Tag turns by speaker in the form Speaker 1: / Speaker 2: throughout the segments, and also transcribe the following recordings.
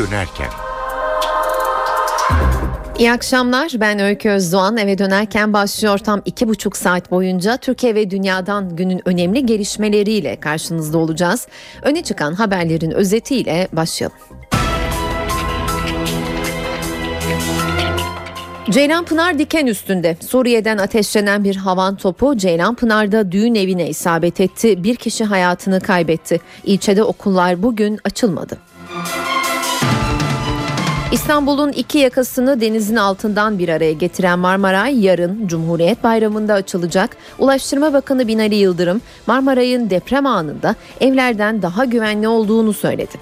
Speaker 1: dönerken.
Speaker 2: İyi akşamlar. Ben Öykü Özdoğan. Eve dönerken başlıyor tam iki buçuk saat boyunca Türkiye ve dünyadan günün önemli gelişmeleriyle karşınızda olacağız. Öne çıkan haberlerin özetiyle başlayalım. Ceylanpınar diken üstünde Suriye'den ateşlenen bir havan topu Ceylanpınar'da düğün evine isabet etti. Bir kişi hayatını kaybetti. İlçede okullar bugün açılmadı. İstanbul'un iki yakasını denizin altından bir araya getiren Marmaray yarın Cumhuriyet Bayramı'nda açılacak. Ulaştırma Bakanı Binali Yıldırım Marmaray'ın deprem anında evlerden daha güvenli olduğunu söyledi.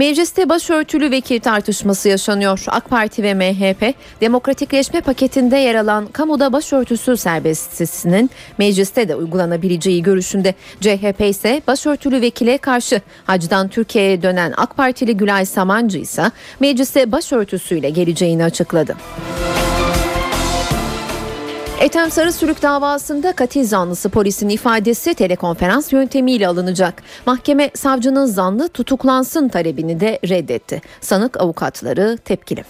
Speaker 2: Mecliste başörtülü vekil tartışması yaşanıyor. AK Parti ve MHP demokratikleşme paketinde yer alan kamuda başörtüsü serbestisinin mecliste de uygulanabileceği görüşünde. CHP ise başörtülü vekile karşı hacdan Türkiye'ye dönen AK Partili Gülay Samancı ise meclise başörtüsüyle geleceğini açıkladı. Ethem Sarısürük davasında katil zanlısı polisin ifadesi telekonferans yöntemiyle alınacak. Mahkeme savcının zanlı tutuklansın talebini de reddetti. Sanık avukatları tepkili.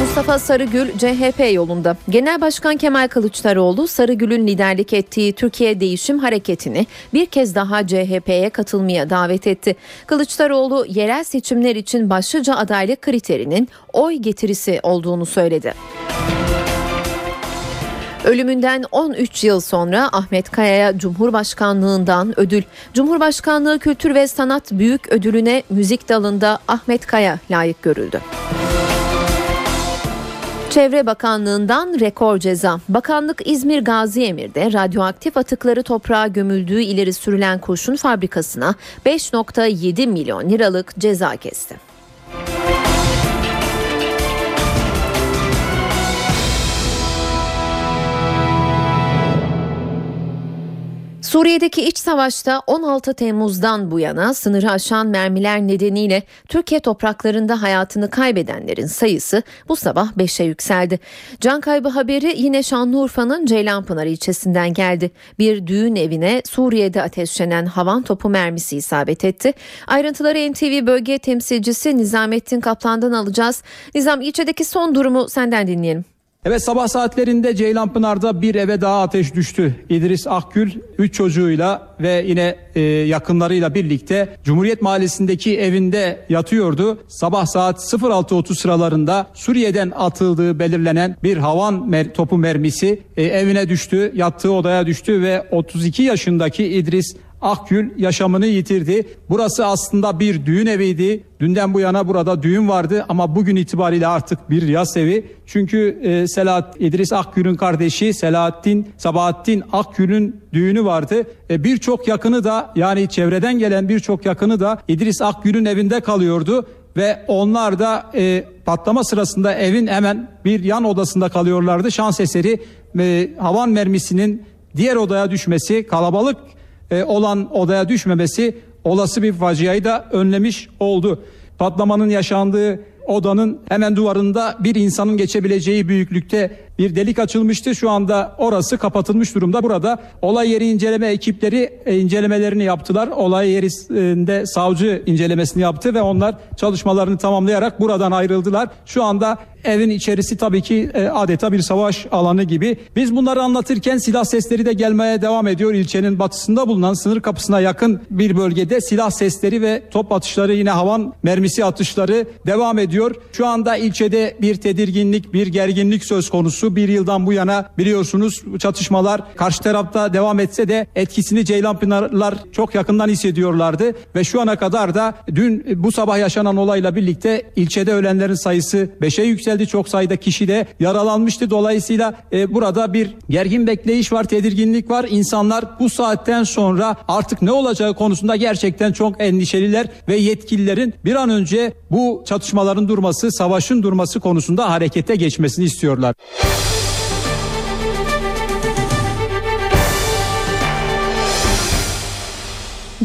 Speaker 2: Mustafa Sarıgül CHP yolunda. Genel Başkan Kemal Kılıçdaroğlu Sarıgül'ün liderlik ettiği Türkiye Değişim Hareketi'ni bir kez daha CHP'ye katılmaya davet etti. Kılıçdaroğlu yerel seçimler için başlıca adaylık kriterinin oy getirisi olduğunu söyledi. Ölümünden 13 yıl sonra Ahmet Kaya'ya Cumhurbaşkanlığından ödül. Cumhurbaşkanlığı Kültür ve Sanat Büyük Ödülüne müzik dalında Ahmet Kaya layık görüldü. Çevre Bakanlığı'ndan rekor ceza. Bakanlık İzmir Gazi Emir'de radyoaktif atıkları toprağa gömüldüğü ileri sürülen kurşun fabrikasına 5.7 milyon liralık ceza kesti. Suriye'deki iç savaşta 16 Temmuz'dan bu yana sınırı aşan mermiler nedeniyle Türkiye topraklarında hayatını kaybedenlerin sayısı bu sabah 5'e yükseldi. Can kaybı haberi yine Şanlıurfa'nın Ceylanpınar ilçesinden geldi. Bir düğün evine Suriye'de ateşlenen havan topu mermisi isabet etti. Ayrıntıları NTV bölge temsilcisi Nizamettin Kaplan'dan alacağız. Nizam ilçedeki son durumu senden dinleyelim.
Speaker 3: Evet sabah saatlerinde Ceylanpınar'da bir eve daha ateş düştü. İdris Akgül 3 çocuğuyla ve yine e, yakınlarıyla birlikte Cumhuriyet Mahallesi'ndeki evinde yatıyordu. Sabah saat 06.30 sıralarında Suriye'den atıldığı belirlenen bir havan mer topu mermisi e, evine düştü, yattığı odaya düştü ve 32 yaşındaki İdris Akgül yaşamını yitirdi. Burası aslında bir düğün eviydi. Dünden bu yana burada düğün vardı ama bugün itibariyle artık bir yas evi. Çünkü e, Selahat İdris Akgül'ün kardeşi Selahattin Sabahattin Akgül'ün düğünü vardı. E, birçok yakını da yani çevreden gelen birçok yakını da İdris Akgül'ün evinde kalıyordu ve onlar da e, patlama sırasında evin hemen bir yan odasında kalıyorlardı. Şans eseri e, havan mermisinin diğer odaya düşmesi kalabalık e, olan odaya düşmemesi olası bir faciayı da önlemiş oldu. Patlamanın yaşandığı odanın hemen duvarında bir insanın geçebileceği büyüklükte bir delik açılmıştı. Şu anda orası kapatılmış durumda. Burada olay yeri inceleme ekipleri e, incelemelerini yaptılar. Olay yerinde savcı incelemesini yaptı ve onlar çalışmalarını tamamlayarak buradan ayrıldılar. Şu anda evin içerisi tabii ki e, adeta bir savaş alanı gibi. Biz bunları anlatırken silah sesleri de gelmeye devam ediyor. İlçenin batısında bulunan sınır kapısına yakın bir bölgede silah sesleri ve top atışları yine havan mermisi atışları devam ediyor. Şu anda ilçede bir tedirginlik, bir gerginlik söz konusu konusu bir yıldan bu yana biliyorsunuz çatışmalar karşı tarafta devam etse de etkisini Ceylanpınarlar çok yakından hissediyorlardı ve şu ana kadar da dün bu sabah yaşanan olayla birlikte ilçede ölenlerin sayısı 5'e yükseldi. Çok sayıda kişi de yaralanmıştı. Dolayısıyla e, burada bir gergin bekleyiş var, tedirginlik var. İnsanlar bu saatten sonra artık ne olacağı konusunda gerçekten çok endişeliler ve yetkililerin bir an önce bu çatışmaların durması, savaşın durması konusunda harekete geçmesini istiyorlar.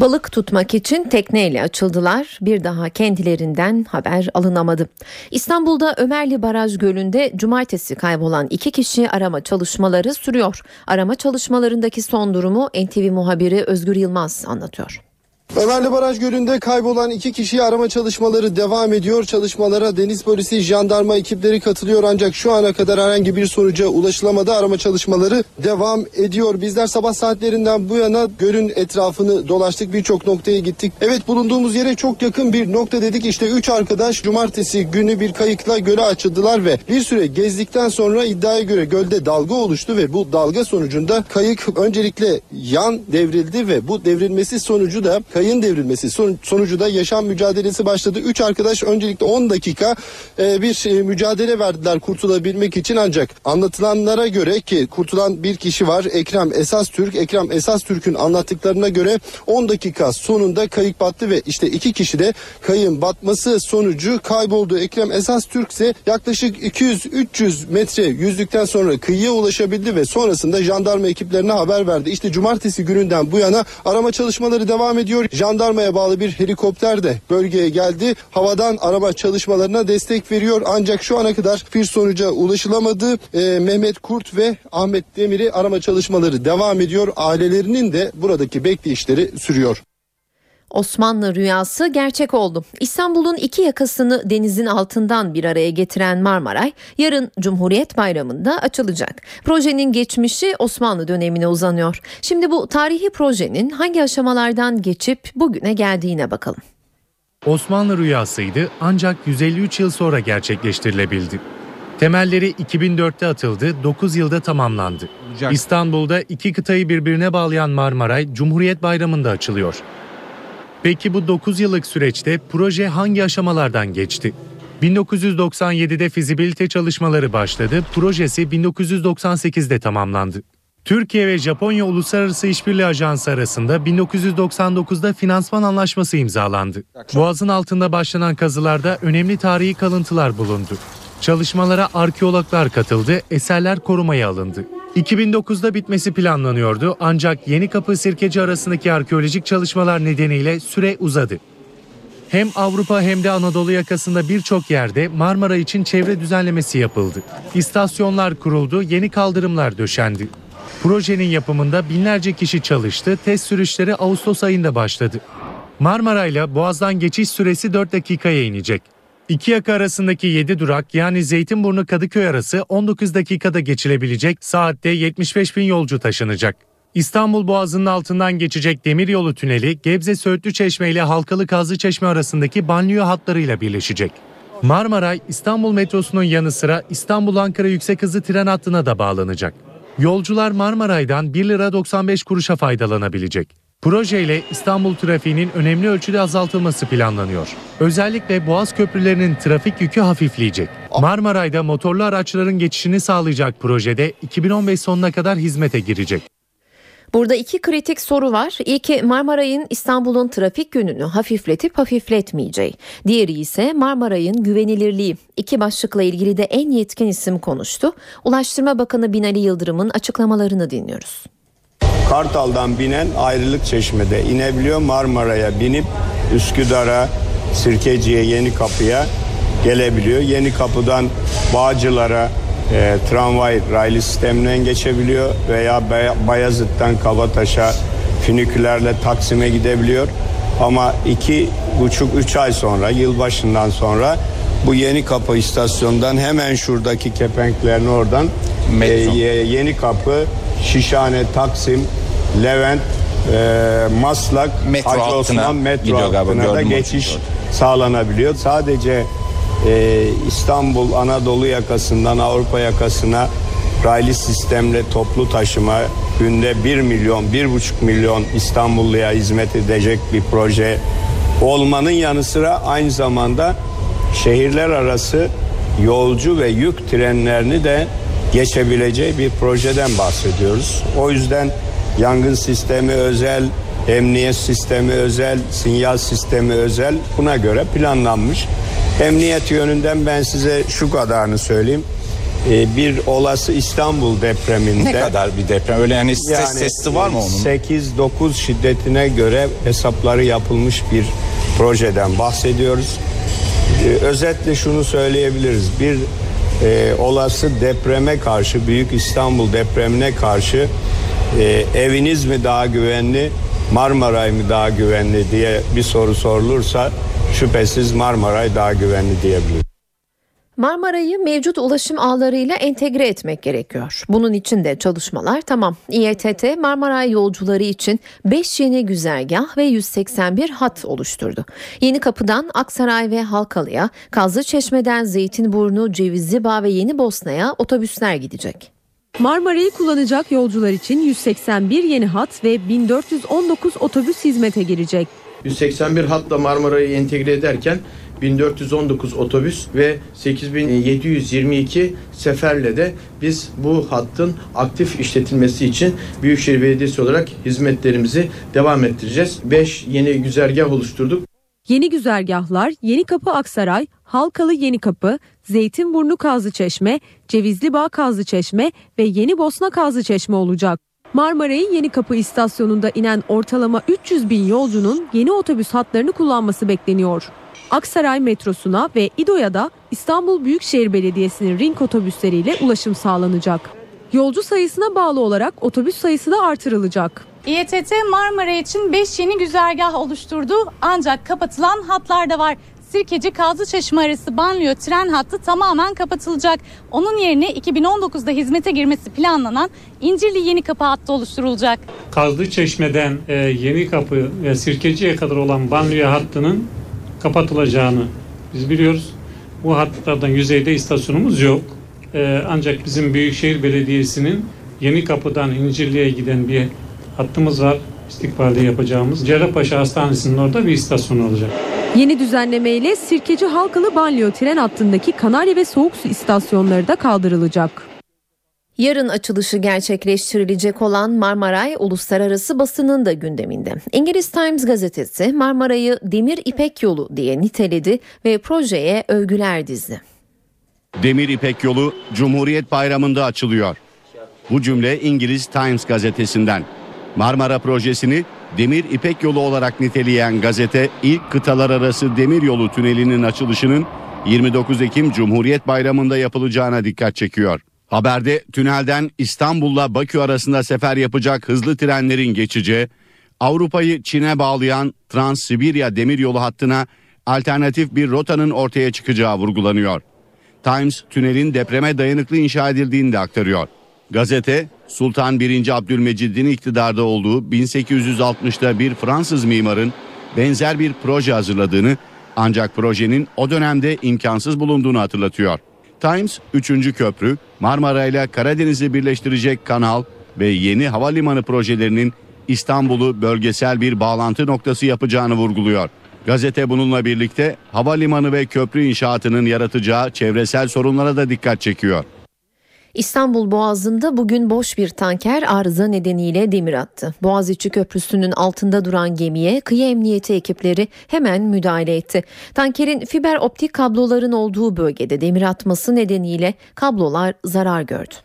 Speaker 2: Balık tutmak için tekneyle açıldılar. Bir daha kendilerinden haber alınamadı. İstanbul'da Ömerli Baraj Gölü'nde cumartesi kaybolan iki kişi arama çalışmaları sürüyor. Arama çalışmalarındaki son durumu NTV muhabiri Özgür Yılmaz anlatıyor.
Speaker 1: Ömerli Baraj Gölü'nde kaybolan iki kişiyi arama çalışmaları devam ediyor. Çalışmalara deniz polisi, jandarma ekipleri katılıyor ancak şu ana kadar herhangi bir sonuca ulaşılamadı. Arama çalışmaları devam ediyor. Bizler sabah saatlerinden bu yana gölün etrafını dolaştık. Birçok noktaya gittik. Evet bulunduğumuz yere çok yakın bir nokta dedik. İşte üç arkadaş cumartesi günü bir kayıkla göle açıldılar ve bir süre gezdikten sonra iddiaya göre gölde dalga oluştu ve bu dalga sonucunda kayık öncelikle yan devrildi ve bu devrilmesi sonucu da kayın devrilmesi son- sonucu da yaşam mücadelesi başladı. Üç arkadaş öncelikle 10 dakika e, bir e, mücadele verdiler kurtulabilmek için ancak anlatılanlara göre ki kurtulan bir kişi var Ekrem Esas Türk. Ekrem Esas Türk'ün anlattıklarına göre 10 dakika sonunda kayık battı ve işte iki kişi de kayığın batması sonucu kayboldu. Ekrem Esas Türk ise yaklaşık 200-300 metre yüzdükten sonra kıyıya ulaşabildi ve sonrasında jandarma ekiplerine haber verdi. İşte cumartesi gününden bu yana arama çalışmaları devam ediyor. Jandarmaya bağlı bir helikopter de bölgeye geldi. Havadan arama çalışmalarına destek veriyor. Ancak şu ana kadar bir sonuca ulaşılamadı. Ee, Mehmet Kurt ve Ahmet Demir'i arama çalışmaları devam ediyor. Ailelerinin de buradaki bekleyişleri sürüyor.
Speaker 2: Osmanlı rüyası gerçek oldu. İstanbul'un iki yakasını denizin altından bir araya getiren Marmaray yarın Cumhuriyet Bayramı'nda açılacak. Projenin geçmişi Osmanlı dönemine uzanıyor. Şimdi bu tarihi projenin hangi aşamalardan geçip bugüne geldiğine bakalım.
Speaker 4: Osmanlı rüyasıydı ancak 153 yıl sonra gerçekleştirilebildi. Temelleri 2004'te atıldı, 9 yılda tamamlandı. İstanbul'da iki kıtayı birbirine bağlayan Marmaray Cumhuriyet Bayramı'nda açılıyor. Peki bu 9 yıllık süreçte proje hangi aşamalardan geçti? 1997'de fizibilite çalışmaları başladı, projesi 1998'de tamamlandı. Türkiye ve Japonya Uluslararası İşbirliği Ajansı arasında 1999'da finansman anlaşması imzalandı. Boğazın altında başlanan kazılarda önemli tarihi kalıntılar bulundu. Çalışmalara arkeologlar katıldı, eserler korumaya alındı. 2009'da bitmesi planlanıyordu ancak Yeni Kapı Sirkeci arasındaki arkeolojik çalışmalar nedeniyle süre uzadı. Hem Avrupa hem de Anadolu yakasında birçok yerde Marmara için çevre düzenlemesi yapıldı. İstasyonlar kuruldu, yeni kaldırımlar döşendi. Projenin yapımında binlerce kişi çalıştı, test sürüşleri Ağustos ayında başladı. Marmara ile Boğaz'dan geçiş süresi 4 dakikaya inecek. İki yaka arasındaki 7 durak yani Zeytinburnu Kadıköy arası 19 dakikada geçilebilecek, saatte 75 bin yolcu taşınacak. İstanbul Boğazı'nın altından geçecek demiryolu tüneli Gebze Söğütlü Çeşme ile Halkalı Kazlı Çeşme arasındaki banliyö hatlarıyla birleşecek. Marmaray İstanbul metrosunun yanı sıra İstanbul-Ankara yüksek hızlı tren hattına da bağlanacak. Yolcular Marmaray'dan 1 lira 95 kuruşa faydalanabilecek. Projeyle İstanbul trafiğinin önemli ölçüde azaltılması planlanıyor. Özellikle Boğaz köprülerinin trafik yükü hafifleyecek. Marmaray'da motorlu araçların geçişini sağlayacak projede 2015 sonuna kadar hizmete girecek.
Speaker 2: Burada iki kritik soru var. İlki Marmaray'ın İstanbul'un trafik yönünü hafifletip hafifletmeyeceği. Diğeri ise Marmaray'ın güvenilirliği. İki başlıkla ilgili de en yetkin isim konuştu. Ulaştırma Bakanı Binali Yıldırım'ın açıklamalarını dinliyoruz.
Speaker 5: Kartal'dan binen ayrılık çeşmede inebiliyor. Marmara'ya binip Üsküdar'a, Sirkeci'ye, Yeni Kapı'ya gelebiliyor. Yeni Kapı'dan Bağcılar'a e, tramvay raylı sisteminden geçebiliyor veya Bay- Bayazıt'tan Kabataş'a fünikülerle Taksim'e gidebiliyor. Ama iki buçuk üç ay sonra yılbaşından sonra bu Yeni Kapı istasyonundan hemen şuradaki kepenklerin oradan
Speaker 6: Metro.
Speaker 5: e, Ye- Yeni Kapı, Şişhane, Taksim, Levent, e, Maslak,
Speaker 6: Metro
Speaker 5: Hacı
Speaker 6: hattına
Speaker 5: Osman metro
Speaker 6: gidiyor galiba,
Speaker 5: da
Speaker 6: gördüm
Speaker 5: geçiş sağlanabiliyor. Sadece e, İstanbul Anadolu yakasından Avrupa yakasına raylı sistemle toplu taşıma günde 1 milyon, 1,5 milyon İstanbulluya hizmet edecek bir proje olmanın yanı sıra aynı zamanda şehirler arası yolcu ve yük trenlerini de geçebileceği bir projeden bahsediyoruz. O yüzden yangın sistemi özel, emniyet sistemi özel, sinyal sistemi özel buna göre planlanmış. Emniyet yönünden ben size şu kadarını söyleyeyim. Ee, bir olası İstanbul depreminde
Speaker 6: Ne kadar bir deprem? Öyle yani ses sesi var mı onun?
Speaker 5: 8-9 şiddetine göre hesapları yapılmış bir projeden bahsediyoruz. Ee, özetle şunu söyleyebiliriz. Bir e, olası depreme karşı, Büyük İstanbul depremine karşı e, eviniz mi daha güvenli,
Speaker 7: Marmaray mı daha güvenli diye bir soru sorulursa şüphesiz Marmaray daha güvenli diyebiliriz.
Speaker 2: Marmaray'ı mevcut ulaşım ağlarıyla entegre etmek gerekiyor. Bunun için de çalışmalar tamam. İETT Marmaray yolcuları için 5 yeni güzergah ve 181 hat oluşturdu. Yeni Kapı'dan Aksaray ve Halkalı'ya, Kazlıçeşme'den Zeytinburnu, Cevizlibağ ve Yeni Bosna'ya otobüsler gidecek.
Speaker 8: Marmaray'ı kullanacak yolcular için 181 yeni hat ve 1419 otobüs hizmete girecek.
Speaker 9: 181 hatla Marmaray'ı entegre ederken 1419 otobüs ve 8722 seferle de biz bu hattın aktif işletilmesi için Büyükşehir Belediyesi olarak hizmetlerimizi devam ettireceğiz. 5 yeni güzergah oluşturduk.
Speaker 8: Yeni güzergahlar Yeni Kapı Aksaray, Halkalı Yeni Kapı, Zeytinburnu Kazlıçeşme, Cevizlibağ Kazlıçeşme ve Yeni Bosna Kazlıçeşme olacak. Marmaray'ın Yeni Kapı istasyonunda inen ortalama 300 bin yolcunun yeni otobüs hatlarını kullanması bekleniyor. Aksaray metrosuna ve İDO'ya da İstanbul Büyükşehir Belediyesi'nin ring otobüsleriyle ulaşım sağlanacak. Yolcu sayısına bağlı olarak otobüs sayısı da artırılacak.
Speaker 10: İETT Marmara için 5 yeni güzergah oluşturdu ancak kapatılan hatlar da var. Sirkeci Kazlıçeşme arası banliyö tren hattı tamamen kapatılacak. Onun yerine 2019'da hizmete girmesi planlanan İncirli Yeni Kapı hattı oluşturulacak.
Speaker 11: Kazlıçeşme'den e, Yeni Kapı ve Sirkeci'ye kadar olan banliyö hattının kapatılacağını biz biliyoruz. Bu hatlardan yüzeyde istasyonumuz yok. E, ancak bizim Büyükşehir Belediyesi'nin Yeni Kapı'dan İncirli'ye giden bir hattımız var. İstikbalde yapacağımız. Cerrahpaşa Hastanesi'nin orada bir istasyon olacak.
Speaker 8: Yeni düzenlemeyle Sirkeci Halkalı Banliyö tren hattındaki Kanarya ve Soğuk Su istasyonları da kaldırılacak.
Speaker 2: Yarın açılışı gerçekleştirilecek olan Marmaray uluslararası basının da gündeminde. İngiliz Times gazetesi Marmaray'ı demir ipek yolu diye niteledi ve projeye övgüler dizdi.
Speaker 12: Demir İpek yolu Cumhuriyet Bayramı'nda açılıyor. Bu cümle İngiliz Times gazetesinden. Marmara projesini Demir İpek yolu olarak niteleyen gazete ilk kıtalar arası demir yolu tünelinin açılışının 29 Ekim Cumhuriyet Bayramı'nda yapılacağına dikkat çekiyor. Haberde tünelden İstanbul'la Bakü arasında sefer yapacak hızlı trenlerin geçeceği, Avrupa'yı Çin'e bağlayan Trans-Sibirya demiryolu hattına alternatif bir rotanın ortaya çıkacağı vurgulanıyor. Times tünelin depreme dayanıklı inşa edildiğini de aktarıyor. Gazete Sultan 1. Abdülmecid'in iktidarda olduğu 1860'da bir Fransız mimarın benzer bir proje hazırladığını ancak projenin o dönemde imkansız bulunduğunu hatırlatıyor. Times 3. köprü, Marmara ile Karadeniz'i birleştirecek kanal ve yeni havalimanı projelerinin İstanbul'u bölgesel bir bağlantı noktası yapacağını vurguluyor. Gazete bununla birlikte havalimanı ve köprü inşaatının yaratacağı çevresel sorunlara da dikkat çekiyor.
Speaker 2: İstanbul Boğazı'nda bugün boş bir tanker arıza nedeniyle demir attı. Boğaziçi Köprüsü'nün altında duran gemiye kıyı emniyeti ekipleri hemen müdahale etti. Tankerin fiber optik kabloların olduğu bölgede demir atması nedeniyle kablolar zarar gördü.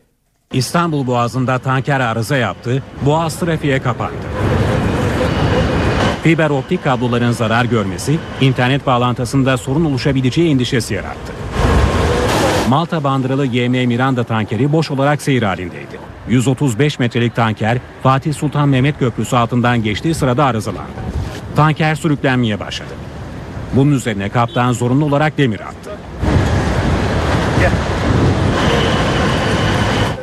Speaker 13: İstanbul Boğazı'nda tanker arıza yaptı, boğaz trafiğe kapandı. Fiber optik kabloların zarar görmesi, internet bağlantısında sorun oluşabileceği endişesi yarattı. Malta bandıralı GM Miranda tankeri boş olarak seyir halindeydi. 135 metrelik tanker Fatih Sultan Mehmet Köprüsü altından geçtiği sırada arızalandı. Tanker sürüklenmeye başladı. Bunun üzerine kaptan zorunlu olarak demir attı.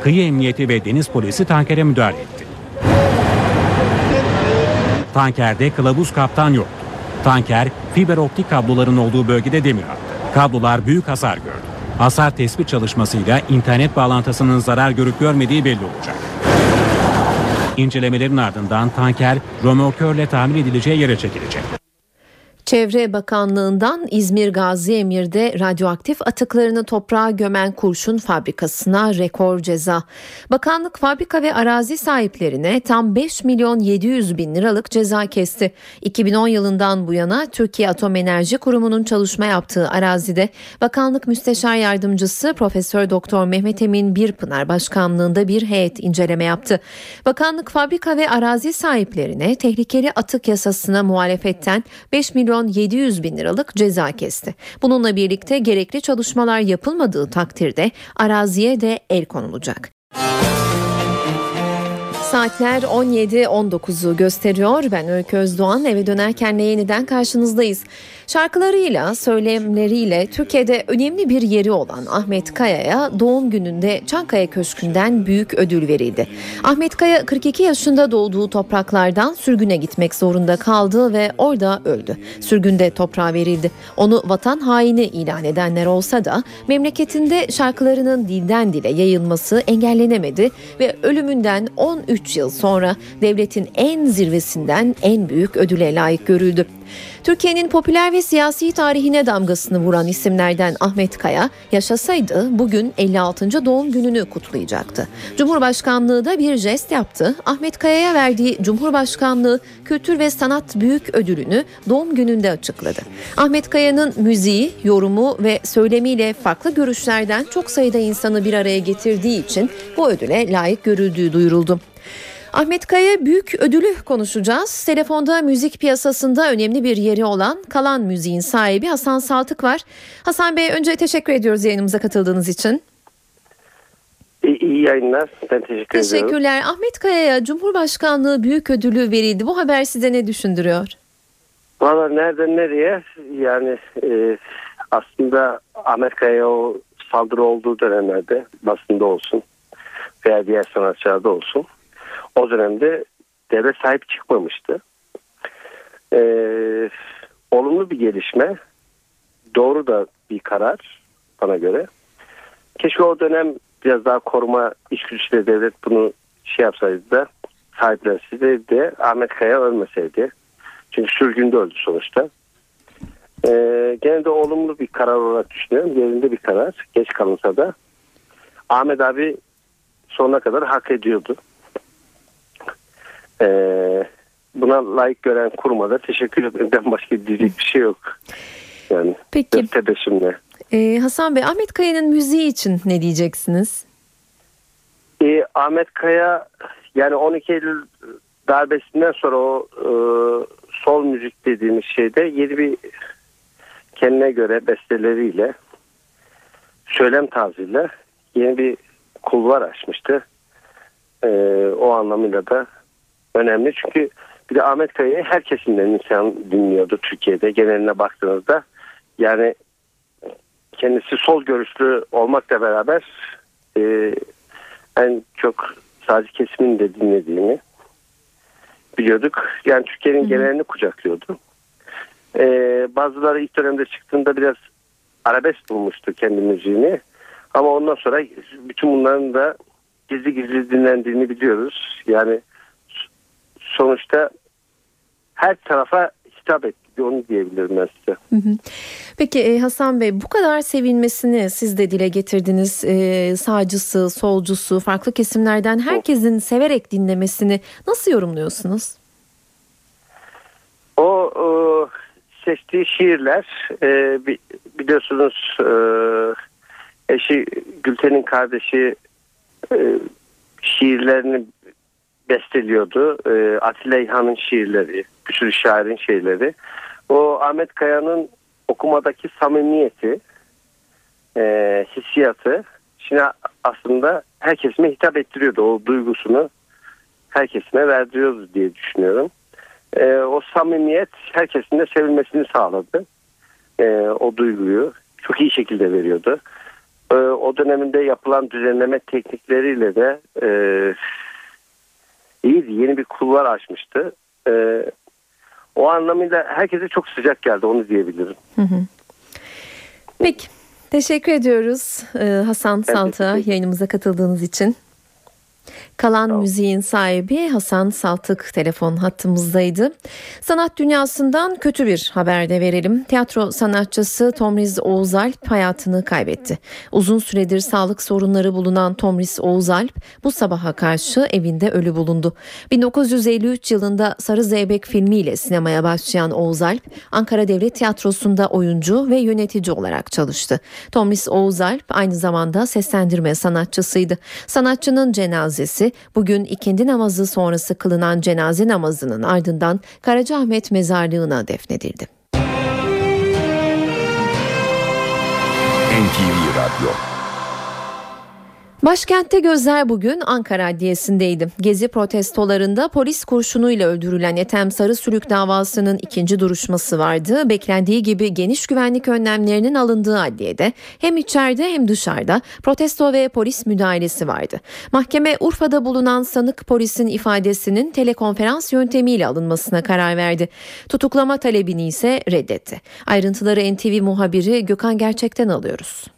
Speaker 13: Kıyı Emniyeti ve Deniz Polisi tankere müdahale etti. Tankerde kılavuz kaptan yoktu. Tanker fiber optik kabloların olduğu bölgede demir attı. Kablolar büyük hasar gördü. Hasar tespit çalışmasıyla internet bağlantısının zarar görüp görmediği belli olacak. İncelemelerin ardından tanker römorkörle tamir edileceği yere çekilecek.
Speaker 2: Çevre Bakanlığı'ndan İzmir Gazi Emir'de radyoaktif atıklarını toprağa gömen kurşun fabrikasına rekor ceza. Bakanlık fabrika ve arazi sahiplerine tam 5 milyon 700 bin liralık ceza kesti. 2010 yılından bu yana Türkiye Atom Enerji Kurumu'nun çalışma yaptığı arazide Bakanlık Müsteşar Yardımcısı Profesör Doktor Mehmet Emin Birpınar başkanlığında bir heyet inceleme yaptı. Bakanlık fabrika ve arazi sahiplerine tehlikeli atık yasasına muhalefetten 5 milyon milyon 700 bin liralık ceza kesti. Bununla birlikte gerekli çalışmalar yapılmadığı takdirde araziye de el konulacak. Saatler 17-19'u gösteriyor. Ben Öykü Özdoğan. Eve dönerken yeniden karşınızdayız. Şarkılarıyla, söylemleriyle Türkiye'de önemli bir yeri olan Ahmet Kaya'ya doğum gününde Çankaya Köşkü'nden büyük ödül verildi. Ahmet Kaya 42 yaşında doğduğu topraklardan sürgüne gitmek zorunda kaldı ve orada öldü. Sürgünde toprağa verildi. Onu vatan haini ilan edenler olsa da memleketinde şarkılarının dilden dile yayılması engellenemedi ve ölümünden 13 yıl sonra devletin en zirvesinden en büyük ödüle layık görüldü. Türkiye'nin popüler ve siyasi tarihine damgasını vuran isimlerden Ahmet Kaya yaşasaydı bugün 56. doğum gününü kutlayacaktı. Cumhurbaşkanlığı da bir jest yaptı. Ahmet Kaya'ya verdiği Cumhurbaşkanlığı Kültür ve Sanat Büyük Ödülünü doğum gününde açıkladı. Ahmet Kaya'nın müziği, yorumu ve söylemiyle farklı görüşlerden çok sayıda insanı bir araya getirdiği için bu ödüle layık görüldüğü duyuruldu. Ahmet Kaya büyük ödülü konuşacağız. Telefonda müzik piyasasında önemli bir yeri olan Kalan Müziğin sahibi Hasan Saltık var. Hasan Bey önce teşekkür ediyoruz yayınımıza katıldığınız için.
Speaker 14: İyi, iyi yayınlar. Ben teşekkür
Speaker 2: Teşekkürler.
Speaker 14: ediyorum.
Speaker 2: Ahmet Kaya'ya Cumhurbaşkanlığı büyük ödülü verildi. Bu haber size ne düşündürüyor?
Speaker 14: Valla nereden nereye yani e, aslında Ahmet Kaya'ya o saldırı olduğu dönemlerde basında olsun veya diğer sanatçılarda olsun o dönemde devlet sahip çıkmamıştı. Ee, olumlu bir gelişme, doğru da bir karar bana göre. Keşke o dönem biraz daha koruma içgüdüsüyle devlet bunu şey yapsaydı da sahiplenseydi de Ahmet Kaya ölmeseydi. Çünkü sürgünde öldü sonuçta. Ee, gene de olumlu bir karar olarak düşünüyorum. Yerinde bir karar. Geç kalınsa da. Ahmet abi sonuna kadar hak ediyordu. Ee, buna layık gören kurmada teşekkür ederim. Başka diyecek bir şey yok. Yani
Speaker 2: Peki.
Speaker 14: Tebessümle.
Speaker 2: Ee, Hasan Bey Ahmet Kaya'nın müziği için ne diyeceksiniz?
Speaker 14: Ee, Ahmet Kaya yani 12 Eylül darbesinden sonra o e, sol müzik dediğimiz şeyde yeni bir kendine göre besteleriyle söylem tarzıyla yeni bir kulvar açmıştı. Ee, o anlamıyla da önemli. Çünkü bir de Ahmet Kaya'yı her kesimden insan dinliyordu Türkiye'de geneline baktığınızda. Yani kendisi sol görüşlü olmakla beraber e, en çok sadece kesimin de dinlediğini biliyorduk. Yani Türkiye'nin genelini kucaklıyordu. E, bazıları ilk dönemde çıktığında biraz arabesk bulmuştu kendi müziğini. Ama ondan sonra bütün bunların da gizli gizli dinlendiğini biliyoruz. Yani sonuçta her tarafa hitap etti. Onu diyebilirim ben size.
Speaker 2: Peki Hasan Bey bu kadar sevilmesini siz de dile getirdiniz. Ee, sağcısı, solcusu, farklı kesimlerden herkesin severek dinlemesini nasıl yorumluyorsunuz?
Speaker 14: O, o seçtiği şiirler e, biliyorsunuz e, eşi Gülten'in kardeşi e, şiirlerini besteliyordu. E, Atilla İlhan'ın şiirleri, bir sürü şairin şiirleri. O Ahmet Kaya'nın okumadaki samimiyeti, e, hissiyatı şimdi aslında herkesime hitap ettiriyordu. O duygusunu herkesine verdiriyordu diye düşünüyorum. E, o samimiyet herkesin de sevilmesini sağladı. E, o duyguyu çok iyi şekilde veriyordu. E, o döneminde yapılan düzenleme teknikleriyle de e, iyiydi. Yeni bir kulvar açmıştı. E, o anlamıyla herkese çok sıcak geldi onu diyebilirim.
Speaker 2: Hı hı. Peki. Teşekkür ediyoruz Hasan Salt'a yayınımıza katıldığınız için. Kalan tamam. müziğin sahibi Hasan Saltık telefon hattımızdaydı. Sanat dünyasından kötü bir haber de verelim. Tiyatro sanatçısı Tomriz Oğuzalp hayatını kaybetti. Uzun süredir sağlık sorunları bulunan Tomriz Oğuzalp bu sabaha karşı evinde ölü bulundu. 1953 yılında Sarı Zeybek filmiyle sinemaya başlayan Oğuzalp, Ankara Devlet Tiyatrosu'nda oyuncu ve yönetici olarak çalıştı. Tomriz Oğuzalp aynı zamanda seslendirme sanatçısıydı. Sanatçının cenazesi bugün ikindi namazı sonrası kılınan cenaze namazının ardından Karacaahmet Mezarlığı'na defnedildi.
Speaker 15: NTV Radyo
Speaker 2: Başkentte gözler bugün Ankara Adliyesi'ndeydi. Gezi protestolarında polis kurşunuyla öldürülen Ethem Sarı Sürük davasının ikinci duruşması vardı. Beklendiği gibi geniş güvenlik önlemlerinin alındığı adliyede hem içeride hem dışarıda protesto ve polis müdahalesi vardı. Mahkeme Urfa'da bulunan sanık polisin ifadesinin telekonferans yöntemiyle alınmasına karar verdi. Tutuklama talebini ise reddetti. Ayrıntıları NTV muhabiri Gökhan Gerçek'ten alıyoruz.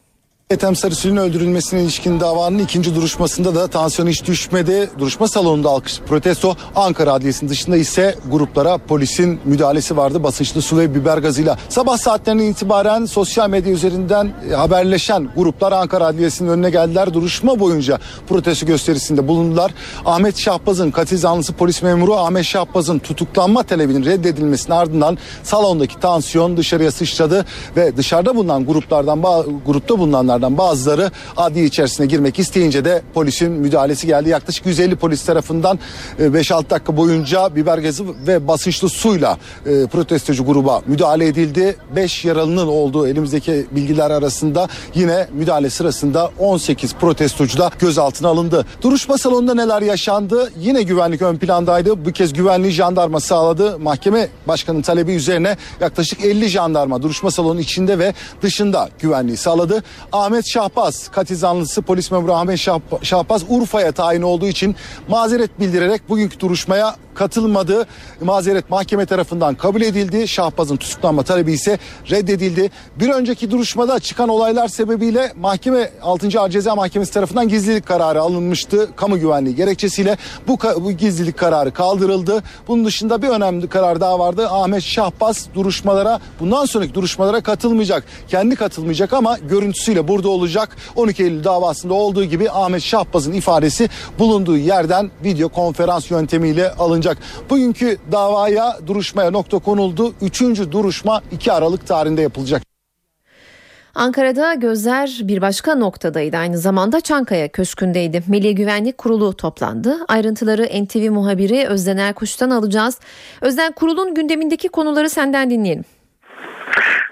Speaker 15: Ethem Sarısül'ün öldürülmesine ilişkin davanın ikinci duruşmasında da tansiyon hiç düşmedi. Duruşma salonunda alkış protesto. Ankara Adliyesi'nin dışında ise gruplara polisin müdahalesi vardı. Basınçlı su ve biber gazıyla. Sabah saatlerinden itibaren sosyal medya üzerinden e, haberleşen gruplar Ankara Adliyesi'nin önüne geldiler. Duruşma boyunca protesto gösterisinde bulundular. Ahmet Şahbaz'ın katil zanlısı polis memuru Ahmet Şahbaz'ın tutuklanma talebinin reddedilmesinin ardından salondaki tansiyon dışarıya sıçradı ve dışarıda bulunan gruplardan grupta bulunanlar insanlardan bazıları adliye içerisine girmek isteyince de polisin müdahalesi geldi. Yaklaşık 150 polis tarafından 5-6 e, dakika boyunca biber gazı ve basınçlı suyla e, protestocu gruba müdahale edildi. 5 yaralının olduğu elimizdeki bilgiler arasında yine müdahale sırasında 18 protestocu da gözaltına alındı. Duruşma salonunda neler yaşandı? Yine güvenlik ön plandaydı. Bu kez güvenliği jandarma sağladı. Mahkeme başkanının talebi üzerine yaklaşık 50 jandarma duruşma salonunun içinde ve dışında güvenliği sağladı. Ahmet Şahbaz katil zanlısı polis memuru Ahmet Şahbaz Urfa'ya tayin olduğu için mazeret bildirerek bugünkü duruşmaya katılmadı. Mazeret mahkeme tarafından kabul edildi. Şahbaz'ın tutuklanma talebi ise reddedildi. Bir önceki duruşmada çıkan olaylar sebebiyle mahkeme 6. Ağır Ceza Mahkemesi tarafından gizlilik kararı alınmıştı. Kamu güvenliği gerekçesiyle bu, bu gizlilik kararı kaldırıldı. Bunun dışında bir önemli karar daha vardı. Ahmet Şahbaz duruşmalara bundan sonraki duruşmalara katılmayacak. Kendi katılmayacak ama görüntüsüyle burada olacak. 12 Eylül davasında olduğu gibi Ahmet Şahbaz'ın ifadesi bulunduğu yerden video konferans yöntemiyle alınacak. Bugünkü davaya duruşmaya nokta konuldu. Üçüncü duruşma 2 Aralık tarihinde yapılacak.
Speaker 2: Ankara'da gözler bir başka noktadaydı. Aynı zamanda Çankaya Köşkü'ndeydi. Milli Güvenlik Kurulu toplandı. Ayrıntıları NTV muhabiri Özden Erkuş'tan alacağız. Özden Kurul'un gündemindeki konuları senden dinleyelim.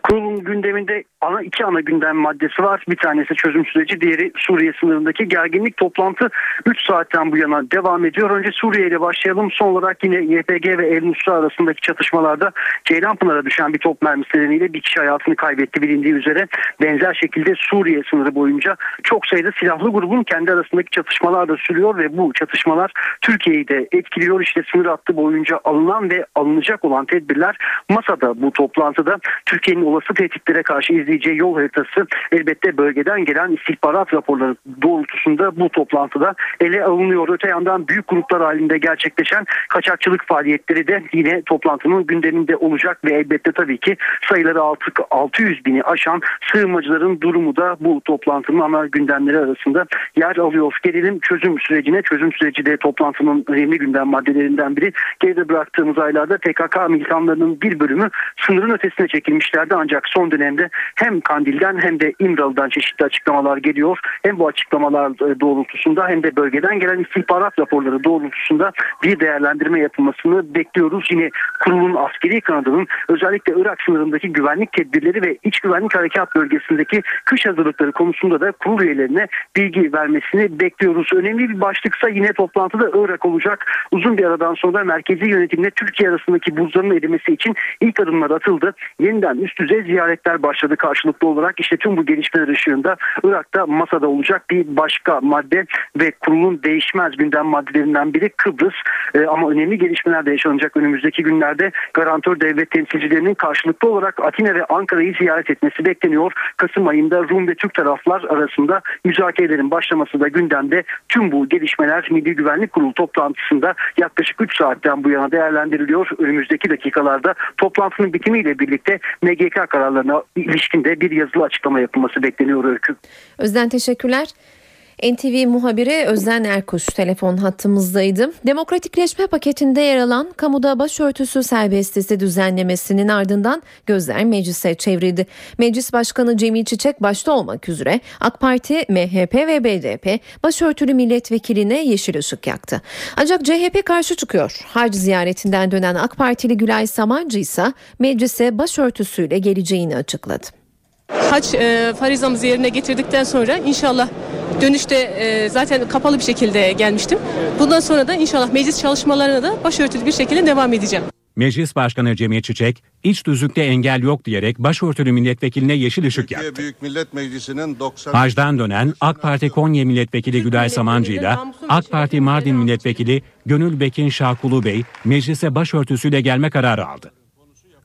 Speaker 16: Kurulun gündeminde ana iki ana gündem maddesi var. Bir tanesi çözüm süreci, diğeri Suriye sınırındaki gerginlik toplantı 3 saatten bu yana devam ediyor. Önce Suriye ile başlayalım. Son olarak yine YPG ve El Nusra arasındaki çatışmalarda Ceylanpınar'a düşen bir top mermisi nedeniyle bir kişi hayatını kaybetti bilindiği üzere. Benzer şekilde Suriye sınırı boyunca çok sayıda silahlı grubun kendi arasındaki çatışmalar da sürüyor ve bu çatışmalar Türkiye'yi de etkiliyor. İşte sınır hattı boyunca alınan ve alınacak olan tedbirler masada bu toplantıda Türkiye'nin olası tehditlere karşı izleyeceği yol haritası elbette bölgeden gelen istihbarat raporları doğrultusunda bu toplantıda ele alınıyor. Öte yandan büyük gruplar halinde gerçekleşen kaçakçılık faaliyetleri de yine toplantının gündeminde olacak ve elbette tabii ki sayıları 600 bini aşan sığınmacıların durumu da bu toplantının ana gündemleri arasında yer alıyor. Gelelim çözüm sürecine. Çözüm süreci de toplantının önemli gündem maddelerinden biri. Geride bıraktığımız aylarda PKK militanlarının bir bölümü sınırın ötesine çekilmişlerdi ancak son dönemde hem Kandil'den hem de İmralı'dan çeşitli açıklamalar geliyor. Hem bu açıklamalar e, doğrultusunda hem de bölgeden gelen istihbarat raporları doğrultusunda bir değerlendirme yapılmasını bekliyoruz. Yine kurulun askeri kanadının özellikle Irak sınırındaki güvenlik tedbirleri ve iç güvenlik harekat bölgesindeki kış hazırlıkları konusunda da kurul üyelerine bilgi vermesini bekliyoruz. Önemli bir başlıksa yine toplantıda Irak olacak. Uzun bir aradan sonra merkezi yönetimle Türkiye arasındaki buzların erimesi için ilk adımlar atıldı. Yeniden üst düzey ziyaretler başladı karşılıklı olarak. İşte tüm bu gelişmeler ışığında Irak'ta masada olacak bir başka madde ve kurulun değişmez gündem maddelerinden biri Kıbrıs. Ee, ama önemli gelişmeler de yaşanacak önümüzdeki günlerde garantör devlet temsilcilerinin karşılıklı olarak Atina ve Ankara'yı ziyaret etmesi bekleniyor. Kasım ayında Rum ve Türk taraflar arasında müzakerelerin başlaması da gündemde. Tüm bu gelişmeler Milli Güvenlik Kurulu toplantısında yaklaşık 3 saatten bu yana değerlendiriliyor. Önümüzdeki dakikalarda toplantının bitimiyle birlikte MGK kararlarına ilişkin de bir yazılı açıklama yapılması bekleniyor Öykü.
Speaker 2: Özden teşekkürler. NTV muhabiri Özden Erkuş telefon hattımızdaydı. Demokratikleşme paketinde yer alan kamuda başörtüsü serbestisi düzenlemesinin ardından gözler meclise çevrildi. Meclis Başkanı Cemil Çiçek başta olmak üzere AK Parti, MHP ve BDP başörtülü milletvekiline yeşil ışık yaktı. Ancak CHP karşı çıkıyor. Harc ziyaretinden dönen AK Partili Gülay Samancı ise meclise başörtüsüyle geleceğini açıkladı.
Speaker 17: Haç e, farizamızı yerine getirdikten sonra inşallah Dönüşte e, zaten kapalı bir şekilde gelmiştim. Bundan sonra da inşallah meclis çalışmalarına da başörtülü bir şekilde devam edeceğim.
Speaker 13: Meclis Başkanı Cemil Çiçek, iç düzlükte engel yok diyerek başörtülü milletvekiline yeşil ışık yaktı.
Speaker 18: Büyük Millet Meclisi'nin 90
Speaker 13: Hacdan dönen AK Parti Konya Milletvekili Gülay Samancı ile AK Parti Mardin Milletvekili Gönül Bekin Şahkulu Bey meclise başörtüsüyle gelme kararı aldı.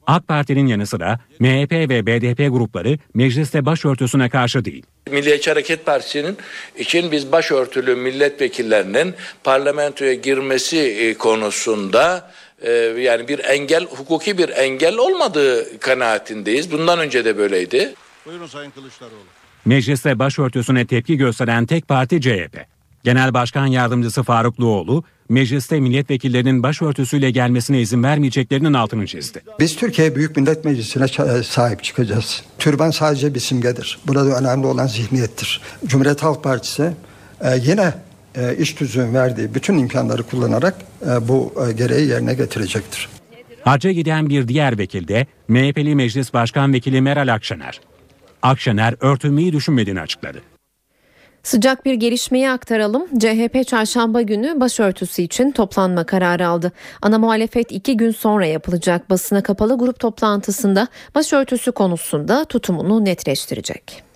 Speaker 13: AK Parti'nin yanı sıra MHP ve BDP grupları mecliste başörtüsüne karşı değil.
Speaker 19: Milliyetçi Hareket Partisi'nin için biz başörtülü milletvekillerinin parlamentoya girmesi e, konusunda e, yani bir engel, hukuki bir engel olmadığı kanaatindeyiz. Bundan önce de böyleydi.
Speaker 18: Buyurun Sayın Kılıçdaroğlu.
Speaker 13: Mecliste başörtüsüne tepki gösteren tek parti CHP. Genel Başkan Yardımcısı Faruk Luoğlu, mecliste milletvekillerinin başörtüsüyle gelmesine izin vermeyeceklerinin altını çizdi.
Speaker 20: Biz Türkiye Büyük Millet Meclisi'ne ça- sahip çıkacağız. Türban sadece bir simgedir. Burada önemli olan zihniyettir. Cumhuriyet Halk Partisi e, yine e, iş tüzüğün verdiği bütün imkanları kullanarak e, bu e, gereği yerine getirecektir.
Speaker 13: Hacca giden bir diğer vekil de MHP'li Meclis Başkan Vekili Meral Akşener. Akşener örtünmeyi düşünmediğini açıkladı.
Speaker 2: Sıcak bir gelişmeyi aktaralım. CHP çarşamba günü başörtüsü için toplanma kararı aldı. Ana muhalefet iki gün sonra yapılacak basına kapalı grup toplantısında başörtüsü konusunda tutumunu netleştirecek.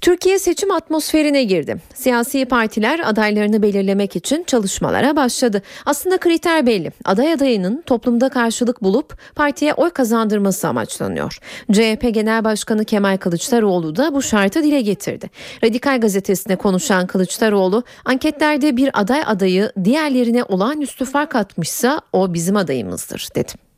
Speaker 2: Türkiye seçim atmosferine girdi. Siyasi partiler adaylarını belirlemek için çalışmalara başladı. Aslında kriter belli. Aday adayının toplumda karşılık bulup partiye oy kazandırması amaçlanıyor. CHP Genel Başkanı Kemal Kılıçdaroğlu da bu şartı dile getirdi. Radikal gazetesine konuşan Kılıçdaroğlu, anketlerde bir aday adayı diğerlerine olağanüstü fark atmışsa o bizim adayımızdır dedi.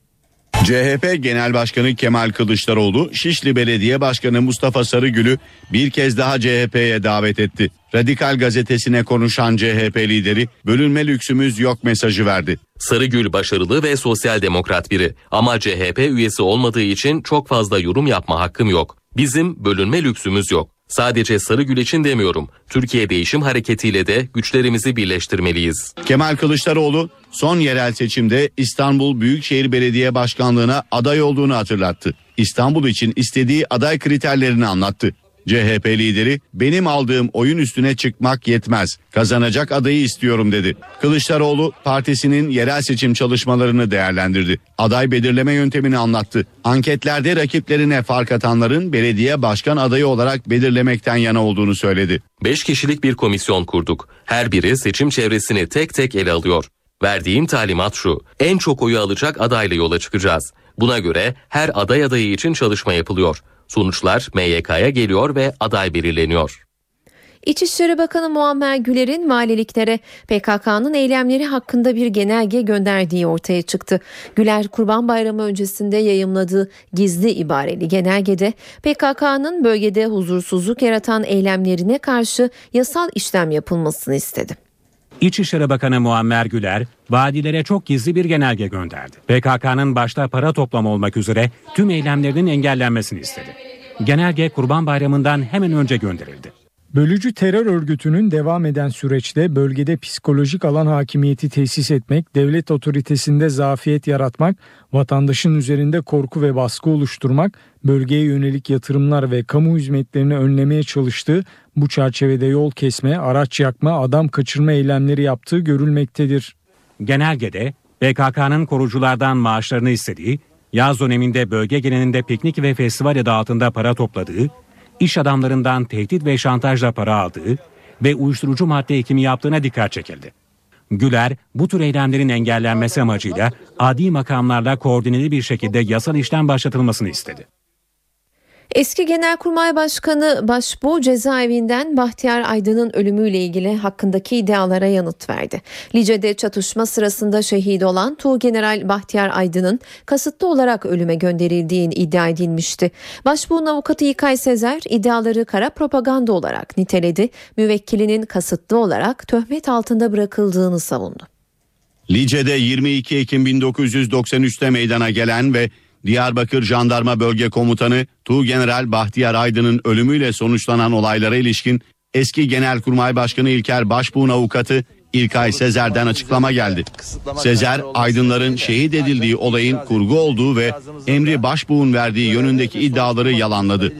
Speaker 12: CHP Genel Başkanı Kemal Kılıçdaroğlu, Şişli Belediye Başkanı Mustafa Sarıgül'ü bir kez daha CHP'ye davet etti. Radikal gazetesine konuşan CHP lideri bölünme lüksümüz yok mesajı verdi.
Speaker 21: Sarıgül başarılı ve sosyal demokrat biri ama CHP üyesi olmadığı için çok fazla yorum yapma hakkım yok. Bizim bölünme lüksümüz yok. Sadece Sarıgül için demiyorum. Türkiye Değişim Hareketi'yle de güçlerimizi birleştirmeliyiz.
Speaker 12: Kemal Kılıçdaroğlu son yerel seçimde İstanbul Büyükşehir Belediye Başkanlığı'na aday olduğunu hatırlattı. İstanbul için istediği aday kriterlerini anlattı. CHP lideri benim aldığım oyun üstüne çıkmak yetmez. Kazanacak adayı istiyorum dedi. Kılıçdaroğlu partisinin yerel seçim çalışmalarını değerlendirdi. Aday belirleme yöntemini anlattı. Anketlerde rakiplerine fark atanların belediye başkan adayı olarak belirlemekten yana olduğunu söyledi.
Speaker 21: 5 kişilik bir komisyon kurduk. Her biri seçim çevresini tek tek ele alıyor. Verdiğim talimat şu. En çok oyu alacak adayla yola çıkacağız. Buna göre her aday adayı için çalışma yapılıyor. Sonuçlar MYK'ya geliyor ve aday belirleniyor.
Speaker 2: İçişleri Bakanı Muammer Güler'in valiliklere PKK'nın eylemleri hakkında bir genelge gönderdiği ortaya çıktı. Güler Kurban Bayramı öncesinde yayımladığı gizli ibareli genelgede PKK'nın bölgede huzursuzluk yaratan eylemlerine karşı yasal işlem yapılmasını istedi.
Speaker 13: İçişleri Bakanı Muammer Güler, vadilere çok gizli bir genelge gönderdi. PKK'nın başta para toplama olmak üzere tüm eylemlerinin engellenmesini istedi. Genelge Kurban Bayramı'ndan hemen önce gönderildi.
Speaker 22: Bölücü terör örgütünün devam eden süreçte bölgede psikolojik alan hakimiyeti tesis etmek, devlet otoritesinde zafiyet yaratmak, vatandaşın üzerinde korku ve baskı oluşturmak, bölgeye yönelik yatırımlar ve kamu hizmetlerini önlemeye çalıştığı bu çerçevede yol kesme, araç yakma, adam kaçırma eylemleri yaptığı görülmektedir.
Speaker 13: Genelgede PKK'nın koruculardan maaşlarını istediği, yaz döneminde bölge genelinde piknik ve festival adı altında para topladığı, iş adamlarından tehdit ve şantajla para aldığı ve uyuşturucu madde ekimi yaptığına dikkat çekildi. Güler bu tür eylemlerin engellenmesi amacıyla adi makamlarla koordineli bir şekilde yasal işlem başlatılmasını istedi.
Speaker 2: Eski Genelkurmay Başkanı Başbuğ cezaevinden Bahtiyar Aydın'ın ölümüyle ilgili hakkındaki iddialara yanıt verdi. Lice'de çatışma sırasında şehit olan Tuğgeneral Bahtiyar Aydın'ın kasıtlı olarak ölüme gönderildiğini iddia edilmişti. Başbuğ'un avukatı İlkay Sezer iddiaları kara propaganda olarak niteledi. Müvekkilinin kasıtlı olarak töhmet altında bırakıldığını savundu.
Speaker 12: Lice'de 22 Ekim 1993'te meydana gelen ve Diyarbakır Jandarma Bölge Komutanı Tuğgeneral Bahtiyar Aydın'ın ölümüyle sonuçlanan olaylara ilişkin eski Genelkurmay Başkanı İlker Başbuğ'un avukatı İlkay Sezer'den açıklama geldi. Sezer, Aydınların şehit edildiği olayın kurgu olduğu ve emri Başbuğ'un verdiği yönündeki iddiaları yalanladı.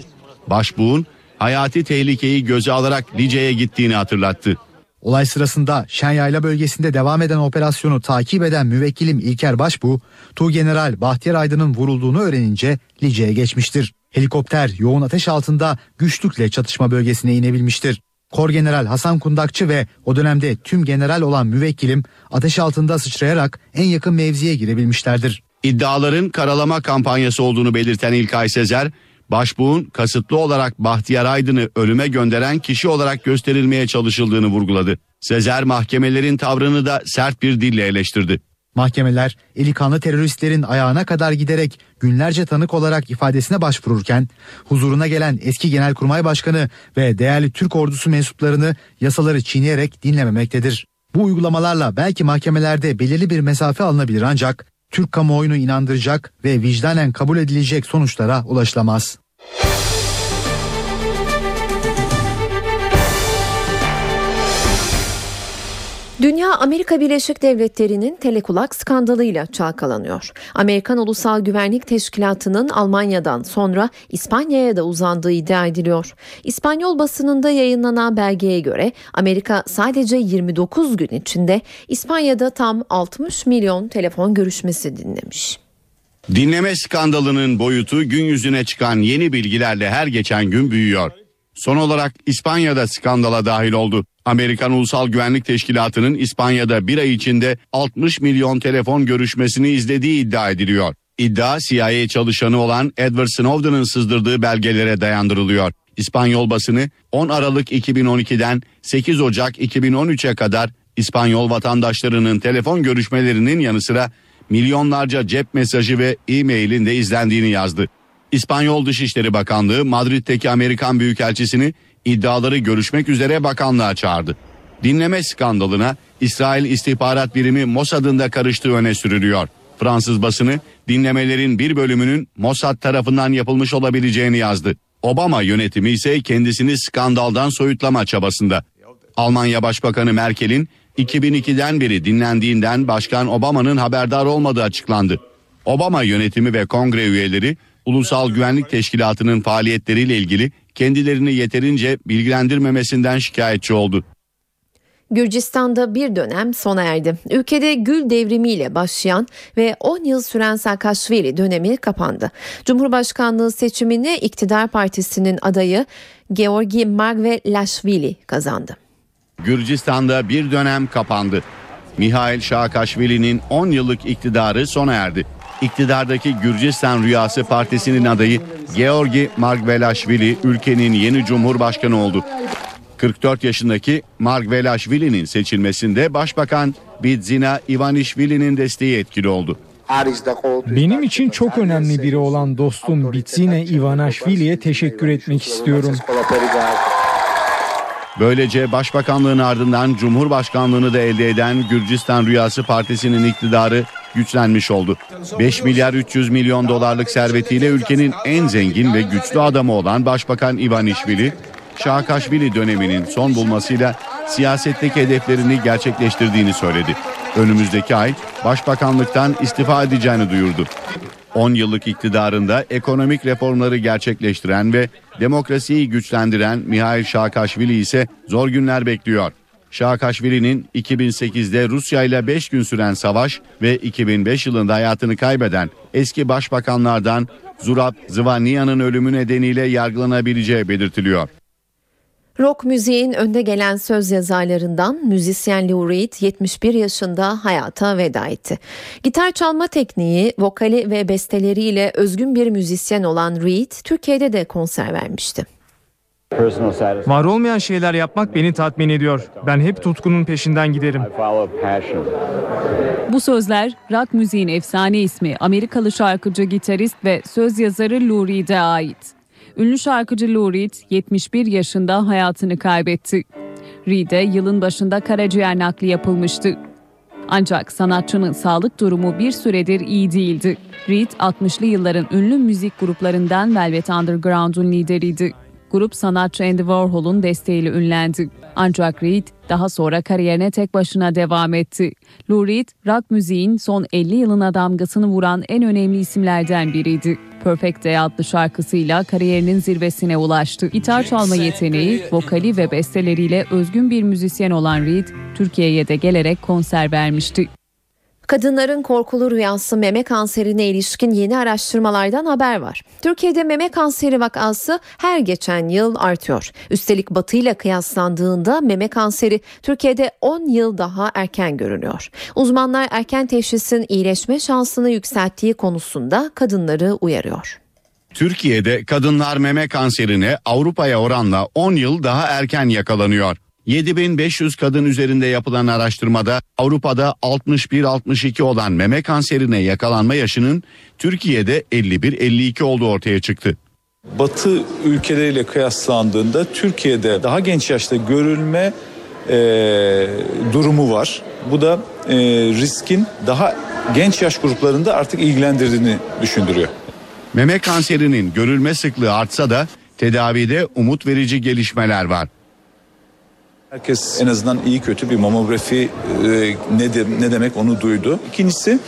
Speaker 12: Başbuğ'un hayati tehlikeyi göze alarak Lice'ye gittiğini hatırlattı.
Speaker 23: Olay sırasında Şenyayla bölgesinde devam eden operasyonu takip eden müvekkilim İlker Başbuğ, Tuğgeneral Bahtiyar Aydın'ın vurulduğunu öğrenince Lice'ye geçmiştir. Helikopter yoğun ateş altında güçlükle çatışma bölgesine inebilmiştir. Kor General Hasan Kundakçı ve o dönemde tüm general olan müvekkilim ateş altında sıçrayarak en yakın mevziye girebilmişlerdir.
Speaker 12: İddiaların karalama kampanyası olduğunu belirten İlkay Sezer, Başbuğ'un kasıtlı olarak Bahtiyar Aydın'ı ölüme gönderen kişi olarak gösterilmeye çalışıldığını vurguladı. Sezer mahkemelerin tavrını da sert bir dille eleştirdi.
Speaker 23: Mahkemeler eli kanlı teröristlerin ayağına kadar giderek günlerce tanık olarak ifadesine başvururken huzuruna gelen eski Genelkurmay Başkanı ve değerli Türk ordusu mensuplarını yasaları çiğneyerek dinlememektedir. Bu uygulamalarla belki mahkemelerde belirli bir mesafe alınabilir ancak Türk kamuoyunu inandıracak ve vicdanen kabul edilecek sonuçlara ulaşılamaz.
Speaker 2: Dünya Amerika Birleşik Devletleri'nin telekulak skandalıyla çalkalanıyor. Amerikan Ulusal Güvenlik Teşkilatı'nın Almanya'dan sonra İspanya'ya da uzandığı iddia ediliyor. İspanyol basınında yayınlanan belgeye göre Amerika sadece 29 gün içinde İspanya'da tam 60 milyon telefon görüşmesi dinlemiş.
Speaker 12: Dinleme skandalının boyutu gün yüzüne çıkan yeni bilgilerle her geçen gün büyüyor. Son olarak İspanya'da skandala dahil oldu. Amerikan Ulusal Güvenlik Teşkilatı'nın İspanya'da bir ay içinde 60 milyon telefon görüşmesini izlediği iddia ediliyor. İddia CIA çalışanı olan Edward Snowden'ın sızdırdığı belgelere dayandırılıyor. İspanyol basını 10 Aralık 2012'den 8 Ocak 2013'e kadar İspanyol vatandaşlarının telefon görüşmelerinin yanı sıra milyonlarca cep mesajı ve e-mailin de izlendiğini yazdı. İspanyol Dışişleri Bakanlığı Madrid'deki Amerikan Büyükelçisini iddiaları görüşmek üzere bakanlığa çağırdı. Dinleme skandalına İsrail İstihbarat Birimi Mossad'ın da karıştığı öne sürülüyor. Fransız basını dinlemelerin bir bölümünün Mossad tarafından yapılmış olabileceğini yazdı. Obama yönetimi ise kendisini skandaldan soyutlama çabasında. Almanya Başbakanı Merkel'in 2002'den beri dinlendiğinden Başkan Obama'nın haberdar olmadığı açıklandı. Obama yönetimi ve kongre üyeleri Ulusal Güvenlik Teşkilatı'nın faaliyetleriyle ilgili kendilerini yeterince bilgilendirmemesinden şikayetçi oldu.
Speaker 2: Gürcistan'da bir dönem sona erdi. Ülkede gül devrimiyle başlayan ve 10 yıl süren Saakashvili dönemi kapandı. Cumhurbaşkanlığı seçimini iktidar partisinin adayı Georgi Margvelashvili kazandı.
Speaker 12: Gürcistan'da bir dönem kapandı. Mihail Saakashvili'nin 10 yıllık iktidarı sona erdi. İktidardaki Gürcistan Rüyası Partisi'nin adayı Georgi Margvelashvili ülkenin yeni cumhurbaşkanı oldu. 44 yaşındaki Margvelashvili'nin seçilmesinde Başbakan Bidzina Ivanishvili'nin desteği etkili oldu.
Speaker 22: Benim için çok önemli biri olan dostum Bidzina Ivanishvili'ye teşekkür etmek istiyorum.
Speaker 12: Böylece başbakanlığın ardından Cumhurbaşkanlığını da elde eden Gürcistan Rüyası Partisi'nin iktidarı güçlenmiş oldu. 5 milyar 300 milyon dolarlık servetiyle ülkenin en zengin ve güçlü adamı olan Başbakan Ivanishvili, Şahakaşvili döneminin son bulmasıyla siyasetteki hedeflerini gerçekleştirdiğini söyledi. Önümüzdeki ay başbakanlıktan istifa edeceğini duyurdu. 10 yıllık iktidarında ekonomik reformları gerçekleştiren ve demokrasiyi güçlendiren Mihail Şahakaşvili ise zor günler bekliyor. Şahakaşvili'nin 2008'de Rusya ile 5 gün süren savaş ve 2005 yılında hayatını kaybeden eski başbakanlardan Zurab Zvaniya'nın ölümü nedeniyle yargılanabileceği belirtiliyor.
Speaker 2: Rock müziğin önde gelen söz yazarlarından müzisyen Lou Reed 71 yaşında hayata veda etti. Gitar çalma tekniği, vokali ve besteleriyle özgün bir müzisyen olan Reed Türkiye'de de konser vermişti.
Speaker 24: Var olmayan şeyler yapmak beni tatmin ediyor. Ben hep tutkunun peşinden giderim.
Speaker 8: Bu sözler rock müziğin efsane ismi Amerikalı şarkıcı, gitarist ve söz yazarı Lou Reed'e ait. Ünlü şarkıcı Lou Reed 71 yaşında hayatını kaybetti. Reed'e yılın başında karaciğer nakli yapılmıştı. Ancak sanatçının sağlık durumu bir süredir iyi değildi. Reed 60'lı yılların ünlü müzik gruplarından Velvet Underground'un lideriydi. Grup sanatçı Andy Warhol'un desteğiyle ünlendi. Ancak Reed daha sonra kariyerine tek başına devam etti. Lou Reed, rock müziğin son 50 yılına damgasını vuran en önemli isimlerden biriydi.
Speaker 25: Perfect Day adlı şarkısıyla kariyerinin zirvesine ulaştı. Gitar çalma yeteneği, vokali ve besteleriyle özgün bir müzisyen olan Reed, Türkiye'ye de gelerek konser vermişti.
Speaker 2: Kadınların korkulu rüyası meme kanserine ilişkin yeni araştırmalardan haber var. Türkiye'de meme kanseri vakası her geçen yıl artıyor. Üstelik Batı ile kıyaslandığında meme kanseri Türkiye'de 10 yıl daha erken görünüyor. Uzmanlar erken teşhisin iyileşme şansını yükselttiği konusunda kadınları uyarıyor.
Speaker 12: Türkiye'de kadınlar meme kanserine Avrupa'ya oranla 10 yıl daha erken yakalanıyor. 7500 kadın üzerinde yapılan araştırmada Avrupa'da 61-62 olan meme kanserine yakalanma yaşının Türkiye'de 51-52 olduğu ortaya çıktı.
Speaker 26: Batı ülkeleriyle kıyaslandığında Türkiye'de daha genç yaşta görülme e, durumu var. Bu da e, riskin daha genç yaş gruplarında artık ilgilendirdiğini düşündürüyor.
Speaker 12: Meme kanserinin görülme sıklığı artsa da tedavide umut verici gelişmeler var.
Speaker 26: Herkes en azından iyi kötü bir mamografi e, nedir ne demek onu duydu. İkincisi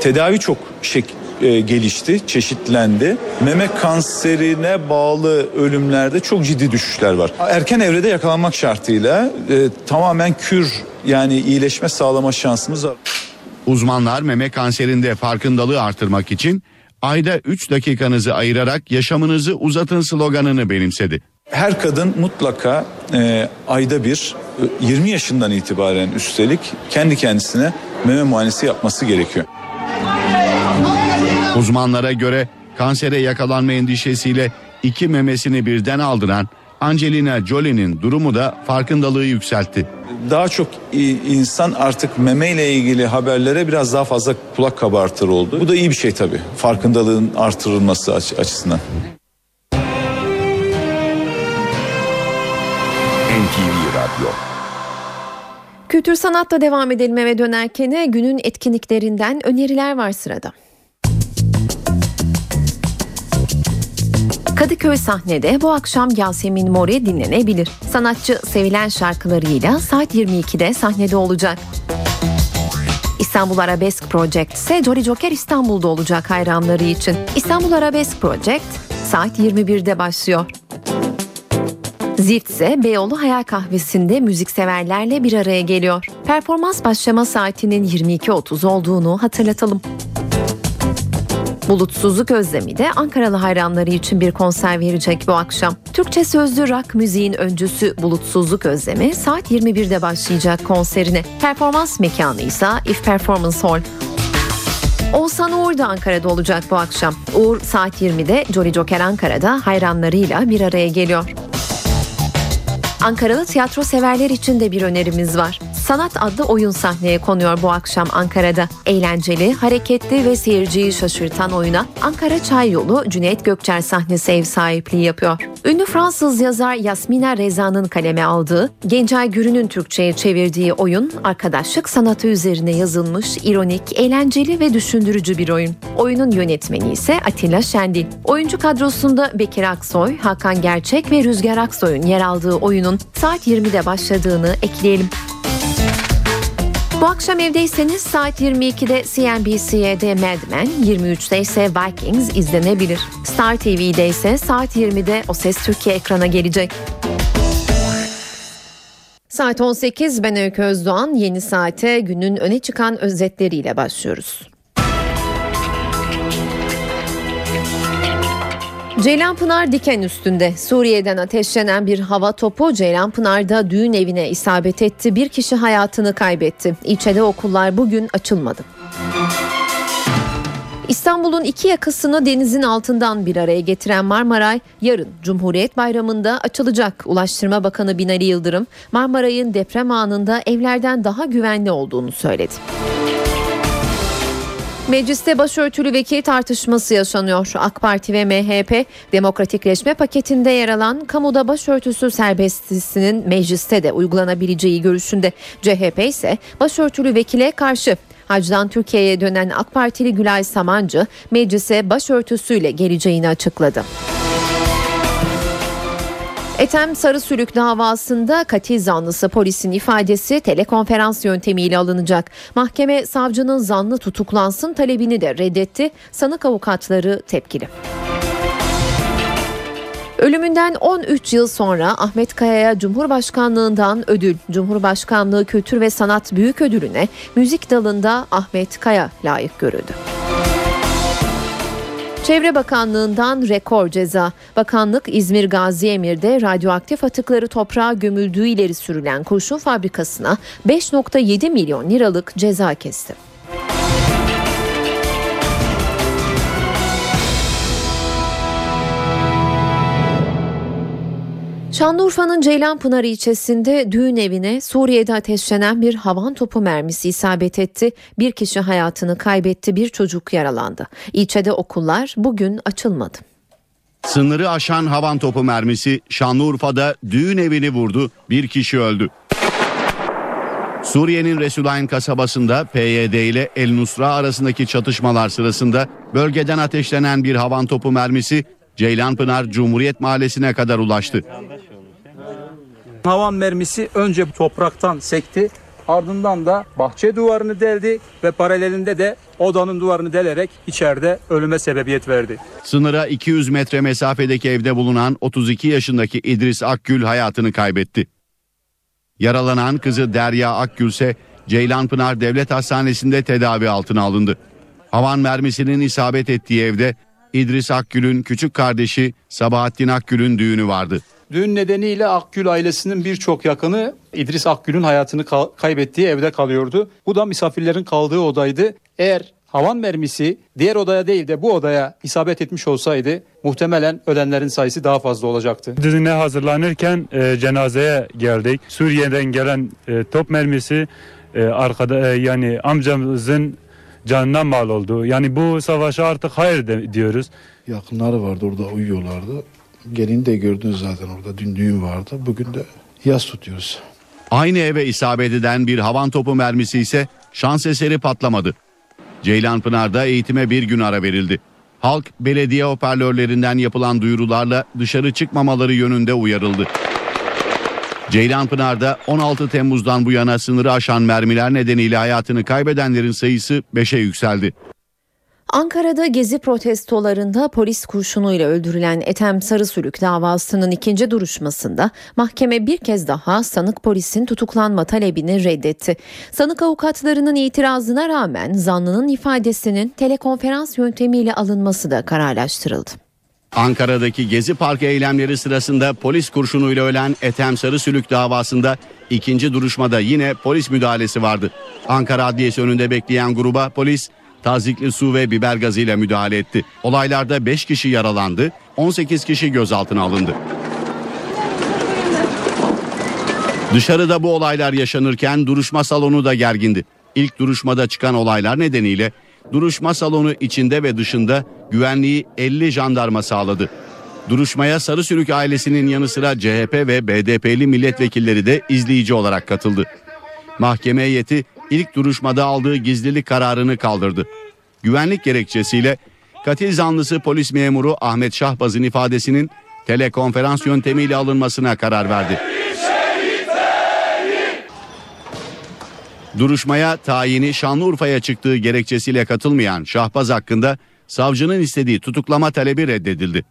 Speaker 26: tedavi çok şek e, gelişti, çeşitlendi. Meme kanserine bağlı ölümlerde çok ciddi düşüşler var. Erken evrede yakalanmak şartıyla e, tamamen kür yani iyileşme sağlama şansımız var.
Speaker 12: Uzmanlar meme kanserinde farkındalığı artırmak için ayda 3 dakikanızı ayırarak yaşamınızı uzatın sloganını benimsedi.
Speaker 26: Her kadın mutlaka e, ayda bir 20 yaşından itibaren üstelik kendi kendisine meme muayenesi yapması gerekiyor.
Speaker 12: Uzmanlara göre kansere yakalanma endişesiyle iki memesini birden aldıran Angelina Jolie'nin durumu da farkındalığı yükseltti.
Speaker 26: Daha çok insan artık meme ile ilgili haberlere biraz daha fazla kulak kabartır oldu. Bu da iyi bir şey tabii. Farkındalığın artırılması açısından.
Speaker 2: Radyo Kültür sanatla devam edelim eve dönerken günün etkinliklerinden öneriler var sırada. Kadıköy sahnede bu akşam Yasemin Mori dinlenebilir. Sanatçı sevilen şarkılarıyla saat 22'de sahnede olacak. İstanbul Arabesk Project ise Jolly Joker İstanbul'da olacak hayranları için. İstanbul Arabesk Project saat 21'de başlıyor. Zift ise Beyoğlu Hayal Kahvesi'nde müzikseverlerle bir araya geliyor. Performans başlama saatinin 22.30 olduğunu hatırlatalım. Bulutsuzluk Özlemi de Ankaralı hayranları için bir konser verecek bu akşam. Türkçe sözlü rock müziğin öncüsü Bulutsuzluk Özlemi saat 21'de başlayacak konserine. Performans mekanı ise If Performance Hall. Oğuzhan Uğur da Ankara'da olacak bu akşam. Uğur saat 20'de Jolly Joker Ankara'da hayranlarıyla bir araya geliyor. Ankaralı tiyatro severler için de bir önerimiz var. Sanat adlı oyun sahneye konuyor bu akşam Ankara'da. Eğlenceli, hareketli ve seyirciyi şaşırtan oyuna Ankara Çay Yolu Cüneyt Gökçer sahnesi ev sahipliği yapıyor. Ünlü Fransız yazar Yasmina Reza'nın kaleme aldığı, Gencay Gürü'nün Türkçe'ye çevirdiği oyun arkadaşlık sanatı üzerine yazılmış, ironik, eğlenceli ve düşündürücü bir oyun. Oyunun yönetmeni ise Atilla Şendil. Oyuncu kadrosunda Bekir Aksoy, Hakan Gerçek ve Rüzgar Aksoy'un yer aldığı oyunun saat 20'de başladığını ekleyelim. Bu akşam evdeyseniz saat 22'de CNBC'de Mad Men, 23'te ise Vikings izlenebilir. Star TV'de ise saat 20'de O Ses Türkiye ekrana gelecek. Saat 18 ben Öykü Özdoğan yeni saate günün öne çıkan özetleriyle başlıyoruz. Ceylanpınar diken üstünde Suriye'den ateşlenen bir hava topu Ceylanpınar'da düğün evine isabet etti. Bir kişi hayatını kaybetti. İlçede okullar bugün açılmadı. İstanbul'un iki yakasını denizin altından bir araya getiren Marmaray yarın Cumhuriyet Bayramı'nda açılacak. Ulaştırma Bakanı Binali Yıldırım Marmaray'ın deprem anında evlerden daha güvenli olduğunu söyledi. Mecliste başörtülü vekil tartışması yaşanıyor. AK Parti ve MHP demokratikleşme paketinde yer alan kamuda başörtüsü serbestisinin mecliste de uygulanabileceği görüşünde. CHP ise başörtülü vekile karşı. Hacdan Türkiye'ye dönen AK Partili Gülay Samancı meclise başörtüsüyle geleceğini açıkladı. Etem Sarısülük davasında katil zanlısı polisin ifadesi telekonferans yöntemiyle alınacak. Mahkeme savcının zanlı tutuklansın talebini de reddetti. Sanık avukatları tepkili. Ölümünden 13 yıl sonra Ahmet Kaya'ya Cumhurbaşkanlığından ödül, Cumhurbaşkanlığı Kültür ve Sanat Büyük Ödülüne müzik dalında Ahmet Kaya layık görüldü. Çevre Bakanlığı'ndan rekor ceza. Bakanlık İzmir Gazi Emir'de radyoaktif atıkları toprağa gömüldüğü ileri sürülen kurşun fabrikasına 5.7 milyon liralık ceza kesti. Şanlıurfa'nın Ceylanpınar ilçesinde düğün evine Suriye'de ateşlenen bir havan topu mermisi isabet etti. Bir kişi hayatını kaybetti, bir çocuk yaralandı. İlçede okullar bugün açılmadı.
Speaker 12: Sınırı aşan havan topu mermisi Şanlıurfa'da düğün evini vurdu. Bir kişi öldü. Suriye'nin Resulayn kasabasında PYD ile El Nusra arasındaki çatışmalar sırasında bölgeden ateşlenen bir havan topu mermisi Ceylanpınar Cumhuriyet Mahallesi'ne kadar ulaştı.
Speaker 27: Havan mermisi önce topraktan sekti ardından da bahçe duvarını deldi ve paralelinde de odanın duvarını delerek içeride ölüme sebebiyet verdi.
Speaker 12: Sınıra 200 metre mesafedeki evde bulunan 32 yaşındaki İdris Akgül hayatını kaybetti. Yaralanan kızı Derya Akgül ise Ceylanpınar Devlet Hastanesi'nde tedavi altına alındı. Havan mermisinin isabet ettiği evde İdris Akgül'ün küçük kardeşi Sabahattin Akgül'ün düğünü vardı.
Speaker 27: Düğün nedeniyle Akgül ailesinin birçok yakını İdris Akgül'ün hayatını kaybettiği evde kalıyordu. Bu da misafirlerin kaldığı odaydı. Eğer havan mermisi diğer odaya değil de bu odaya isabet etmiş olsaydı muhtemelen ölenlerin sayısı daha fazla olacaktı.
Speaker 28: Düğüne hazırlanırken e, cenazeye geldik. Suriye'den gelen e, top mermisi e, arkada e, yani amcamızın canına mal oldu. Yani bu savaşa artık hayır de, diyoruz.
Speaker 29: Yakınları vardı orada uyuyorlardı. Gelin de gördünüz zaten orada dün düğün vardı. Bugün de yaz tutuyoruz.
Speaker 12: Aynı eve isabet eden bir havan topu mermisi ise şans eseri patlamadı. Ceylanpınar'da eğitime bir gün ara verildi. Halk belediye hoparlörlerinden yapılan duyurularla dışarı çıkmamaları yönünde uyarıldı. Ceylanpınar'da 16 Temmuz'dan bu yana sınırı aşan mermiler nedeniyle hayatını kaybedenlerin sayısı 5'e yükseldi.
Speaker 2: Ankara'da gezi protestolarında polis kurşunuyla öldürülen Ethem Sarısülük davasının ikinci duruşmasında mahkeme bir kez daha sanık polisin tutuklanma talebini reddetti. Sanık avukatlarının itirazına rağmen zanlının ifadesinin telekonferans yöntemiyle alınması da kararlaştırıldı.
Speaker 12: Ankara'daki Gezi Parkı eylemleri sırasında polis kurşunuyla ölen Ethem Sarısülük davasında ikinci duruşmada yine polis müdahalesi vardı. Ankara Adliyesi önünde bekleyen gruba polis tazikli su ve biber gazıyla müdahale etti. Olaylarda 5 kişi yaralandı, 18 kişi gözaltına alındı. Dışarıda bu olaylar yaşanırken duruşma salonu da gergindi. İlk duruşmada çıkan olaylar nedeniyle duruşma salonu içinde ve dışında güvenliği 50 jandarma sağladı. Duruşmaya Sarısürük ailesinin yanı sıra CHP ve BDP'li milletvekilleri de izleyici olarak katıldı. Mahkeme heyeti ilk duruşmada aldığı gizlilik kararını kaldırdı. Güvenlik gerekçesiyle katil zanlısı polis memuru Ahmet Şahbaz'ın ifadesinin telekonferans yöntemiyle alınmasına karar verdi. Duruşmaya tayini Şanlıurfa'ya çıktığı gerekçesiyle katılmayan Şahbaz hakkında savcının istediği tutuklama talebi reddedildi.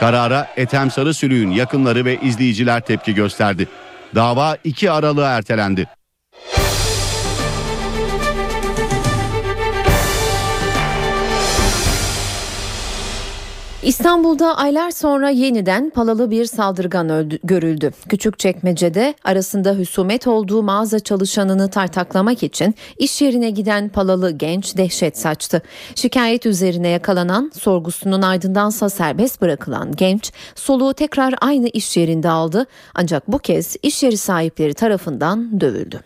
Speaker 12: Karara Ethem Sarısülüğün yakınları ve izleyiciler tepki gösterdi. Dava 2 Aralık'a ertelendi.
Speaker 2: İstanbul'da aylar sonra yeniden palalı bir saldırgan öldü, görüldü. Küçükçekmece'de arasında husumet olduğu mağaza çalışanını tartaklamak için iş yerine giden palalı genç dehşet saçtı. Şikayet üzerine yakalanan sorgusunun ardındansa serbest bırakılan genç soluğu tekrar aynı iş yerinde aldı ancak bu kez iş yeri sahipleri tarafından dövüldü.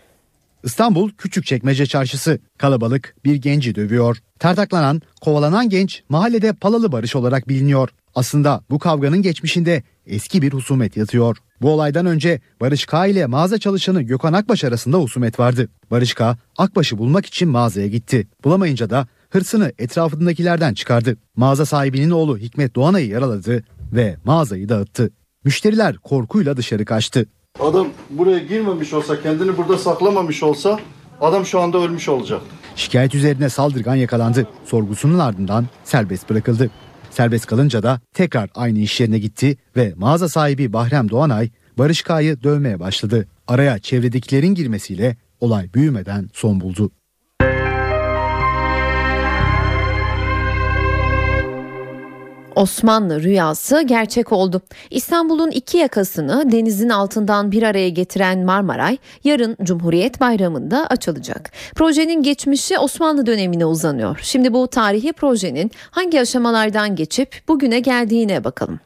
Speaker 23: İstanbul Küçükçekmece Çarşısı kalabalık bir genci dövüyor. Tartaklanan, kovalanan genç mahallede Palalı Barış olarak biliniyor. Aslında bu kavganın geçmişinde eski bir husumet yatıyor. Bu olaydan önce Barış K ile mağaza çalışanı Gökhan Akbaş arasında husumet vardı. Barış K, Akbaş'ı bulmak için mağazaya gitti. Bulamayınca da hırsını etrafındakilerden çıkardı. Mağaza sahibinin oğlu Hikmet Doğanay'ı yaraladı ve mağazayı dağıttı. Müşteriler korkuyla dışarı kaçtı.
Speaker 18: Adam buraya girmemiş olsa, kendini burada saklamamış olsa adam şu anda ölmüş olacak.
Speaker 23: Şikayet üzerine saldırgan yakalandı. Sorgusunun ardından serbest bırakıldı. Serbest kalınca da tekrar aynı iş yerine gitti ve mağaza sahibi Bahrem Doğanay Barış K'yı dövmeye başladı. Araya çevredekilerin girmesiyle olay büyümeden son buldu.
Speaker 2: Osmanlı rüyası gerçek oldu. İstanbul'un iki yakasını denizin altından bir araya getiren Marmaray yarın Cumhuriyet Bayramı'nda açılacak. Projenin geçmişi Osmanlı dönemine uzanıyor. Şimdi bu tarihi projenin hangi aşamalardan geçip bugüne geldiğine bakalım.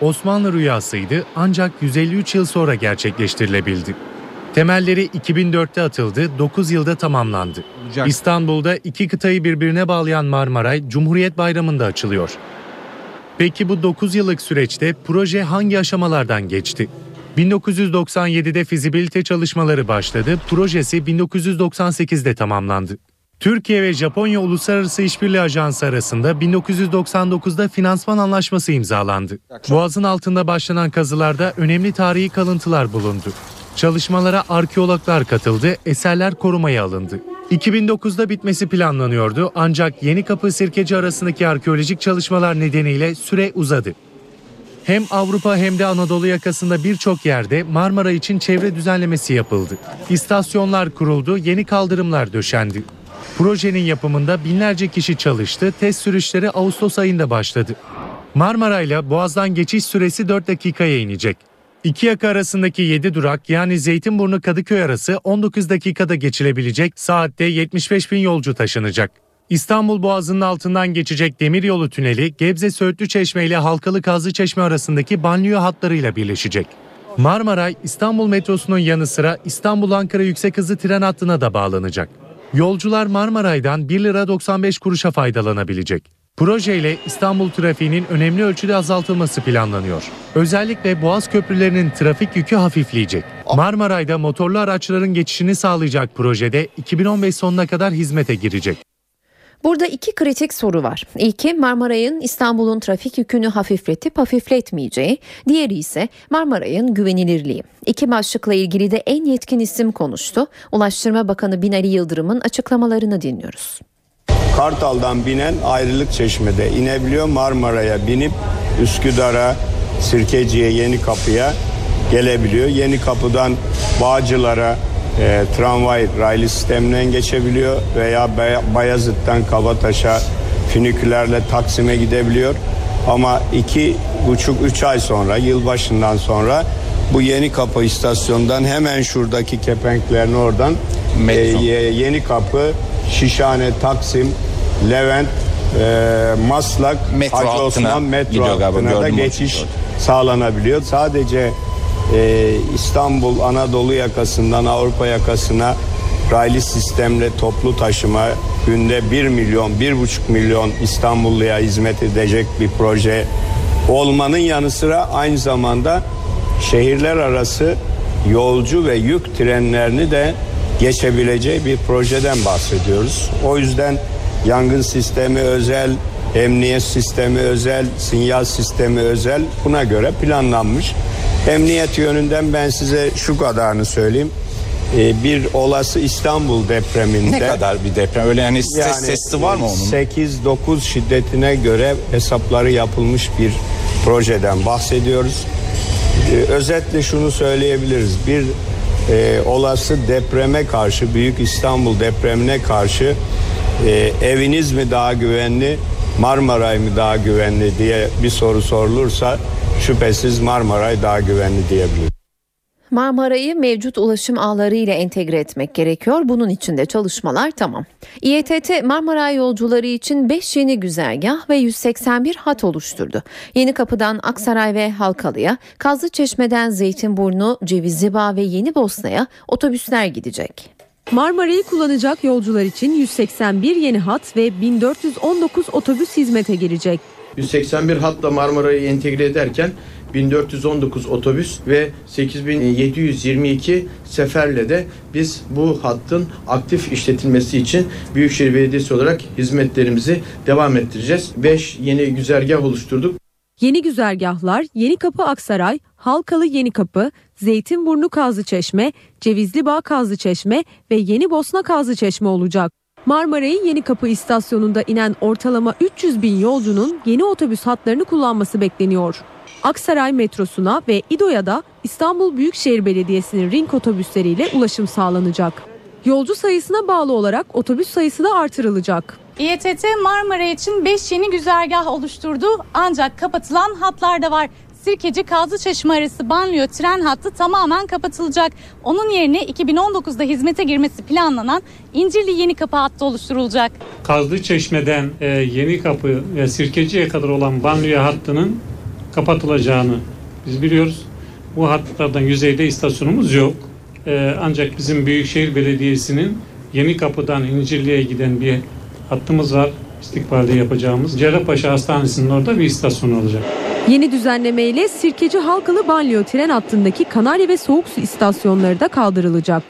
Speaker 4: Osmanlı rüyasıydı ancak 153 yıl sonra gerçekleştirilebildi. Temelleri 2004'te atıldı, 9 yılda tamamlandı. İstanbul'da iki kıtayı birbirine bağlayan Marmaray Cumhuriyet Bayramı'nda açılıyor. Peki bu 9 yıllık süreçte proje hangi aşamalardan geçti? 1997'de fizibilite çalışmaları başladı, projesi 1998'de tamamlandı. Türkiye ve Japonya Uluslararası İşbirliği Ajansı arasında 1999'da finansman anlaşması imzalandı. Boğazın altında başlanan kazılarda önemli tarihi kalıntılar bulundu. Çalışmalara arkeologlar katıldı, eserler korumaya alındı. 2009'da bitmesi planlanıyordu ancak Yeni Kapı Sirkeci arasındaki arkeolojik çalışmalar nedeniyle süre uzadı. Hem Avrupa hem de Anadolu yakasında birçok yerde Marmara için çevre düzenlemesi yapıldı. İstasyonlar kuruldu, yeni kaldırımlar döşendi. Projenin yapımında binlerce kişi çalıştı, test sürüşleri Ağustos ayında başladı. Marmara ile Boğaz'dan geçiş süresi 4 dakikaya inecek. İki yaka arasındaki 7 durak yani Zeytinburnu Kadıköy arası 19 dakikada geçilebilecek saatte 75 bin yolcu taşınacak. İstanbul Boğazı'nın altından geçecek demiryolu tüneli Gebze Söğütlü Çeşme ile Halkalı Kazlı Çeşme arasındaki banliyö hatlarıyla birleşecek. Marmaray İstanbul metrosunun yanı sıra İstanbul-Ankara yüksek hızlı tren hattına da bağlanacak. Yolcular Marmaray'dan 1 lira 95 kuruşa faydalanabilecek. Projeyle İstanbul trafiğinin önemli ölçüde azaltılması planlanıyor. Özellikle Boğaz köprülerinin trafik yükü hafifleyecek. Marmaray'da motorlu araçların geçişini sağlayacak projede 2015 sonuna kadar hizmete girecek.
Speaker 2: Burada iki kritik soru var. İlki Marmaray'ın İstanbul'un trafik yükünü hafifletip hafifletmeyeceği, diğeri ise Marmaray'ın güvenilirliği. İki başlıkla ilgili de en yetkin isim konuştu. Ulaştırma Bakanı Binali Yıldırım'ın açıklamalarını dinliyoruz.
Speaker 5: Kartal'dan binen ayrılık çeşmede inebiliyor. Marmara'ya binip Üsküdar'a, Sirkeci'ye, Yeni Kapı'ya gelebiliyor. Yeni Kapı'dan Bağcılar'a e, tramvay raylı sisteminden geçebiliyor veya Bayazıt'tan Kabataş'a fünikülerle Taksim'e gidebiliyor. Ama iki buçuk üç ay sonra yılbaşından sonra bu Yeni Kapı istasyondan hemen şuradaki kepenklerin oradan e, Yeni Kapı, Şişhane, Taksim, Levent, e, Maslak, metro Hacı hattına Osman metro hattına da geçiş sağlanabiliyor. Sadece e, İstanbul Anadolu yakasından Avrupa yakasına raylı sistemle toplu taşıma günde 1 milyon, 1,5 milyon İstanbulluya hizmet edecek bir proje olmanın yanı sıra aynı zamanda şehirler arası yolcu ve yük trenlerini de geçebileceği bir projeden bahsediyoruz. O yüzden yangın sistemi özel, emniyet sistemi özel, sinyal sistemi özel buna göre planlanmış. Emniyet yönünden ben size şu kadarını söyleyeyim. Ee, bir olası İstanbul depreminde
Speaker 6: ne kadar bir deprem öyle yani ses yani, sesi var mı onun?
Speaker 5: 8-9 şiddetine göre hesapları yapılmış bir projeden bahsediyoruz. Ee, özetle şunu söyleyebiliriz. Bir e, olası depreme karşı Büyük İstanbul depremine karşı e, eviniz mi daha güvenli Marmaray mı daha güvenli diye bir soru sorulursa şüphesiz Marmaray daha güvenli diyebiliriz.
Speaker 2: Marmaray'ı mevcut ulaşım ağları ile entegre etmek gerekiyor. Bunun için de çalışmalar tamam. İETT Marmaray yolcuları için 5 yeni güzergah ve 181 hat oluşturdu. Yeni Kapı'dan Aksaray ve Halkalı'ya, Kazlıçeşme'den Zeytinburnu, Cevizlibağ ve Yeni Bosna'ya otobüsler gidecek.
Speaker 8: Marmaray'ı kullanacak yolcular için 181 yeni hat ve 1419 otobüs hizmete girecek.
Speaker 9: 181 hatla Marmara'yı entegre ederken 1419 otobüs ve 8722 seferle de biz bu hattın aktif işletilmesi için Büyükşehir Belediyesi olarak hizmetlerimizi devam ettireceğiz. 5 yeni güzergah oluşturduk.
Speaker 8: Yeni güzergahlar Yeni Kapı Aksaray, Halkalı Yeni Kapı, Zeytinburnu Kazlı Çeşme, Cevizli Bağ Kazlı Çeşme ve Yeni Bosna Kazlı Çeşme olacak. Marmaray'ın Yeni Kapı istasyonunda inen ortalama 300 bin yolcunun yeni otobüs hatlarını kullanması bekleniyor. Aksaray metrosuna ve İDO'ya da İstanbul Büyükşehir Belediyesi'nin ring otobüsleriyle ulaşım sağlanacak. Yolcu sayısına bağlı olarak otobüs sayısı da artırılacak.
Speaker 30: İETT Marmara için 5 yeni güzergah oluşturdu ancak kapatılan hatlar da var. Sirkeci Kazlıçeşme arası banliyö tren hattı tamamen kapatılacak. Onun yerine 2019'da hizmete girmesi planlanan İncirli Yeni Kapı hattı oluşturulacak.
Speaker 31: Kazlıçeşme'den e, Yeni Kapı ve Sirkeci'ye kadar olan banliyö hattının kapatılacağını biz biliyoruz. Bu hatlardan yüzeyde istasyonumuz yok. E, ancak bizim Büyükşehir Belediyesi'nin Yeni Kapı'dan İncirli'ye giden bir hattımız var. İstikbalde yapacağımız. Cerrahpaşa Hastanesi'nin orada bir istasyon olacak.
Speaker 8: Yeni düzenlemeyle Sirkeci Halkalı Banliyö tren hattındaki Kanarya ve Soğuk Su istasyonları da kaldırılacak.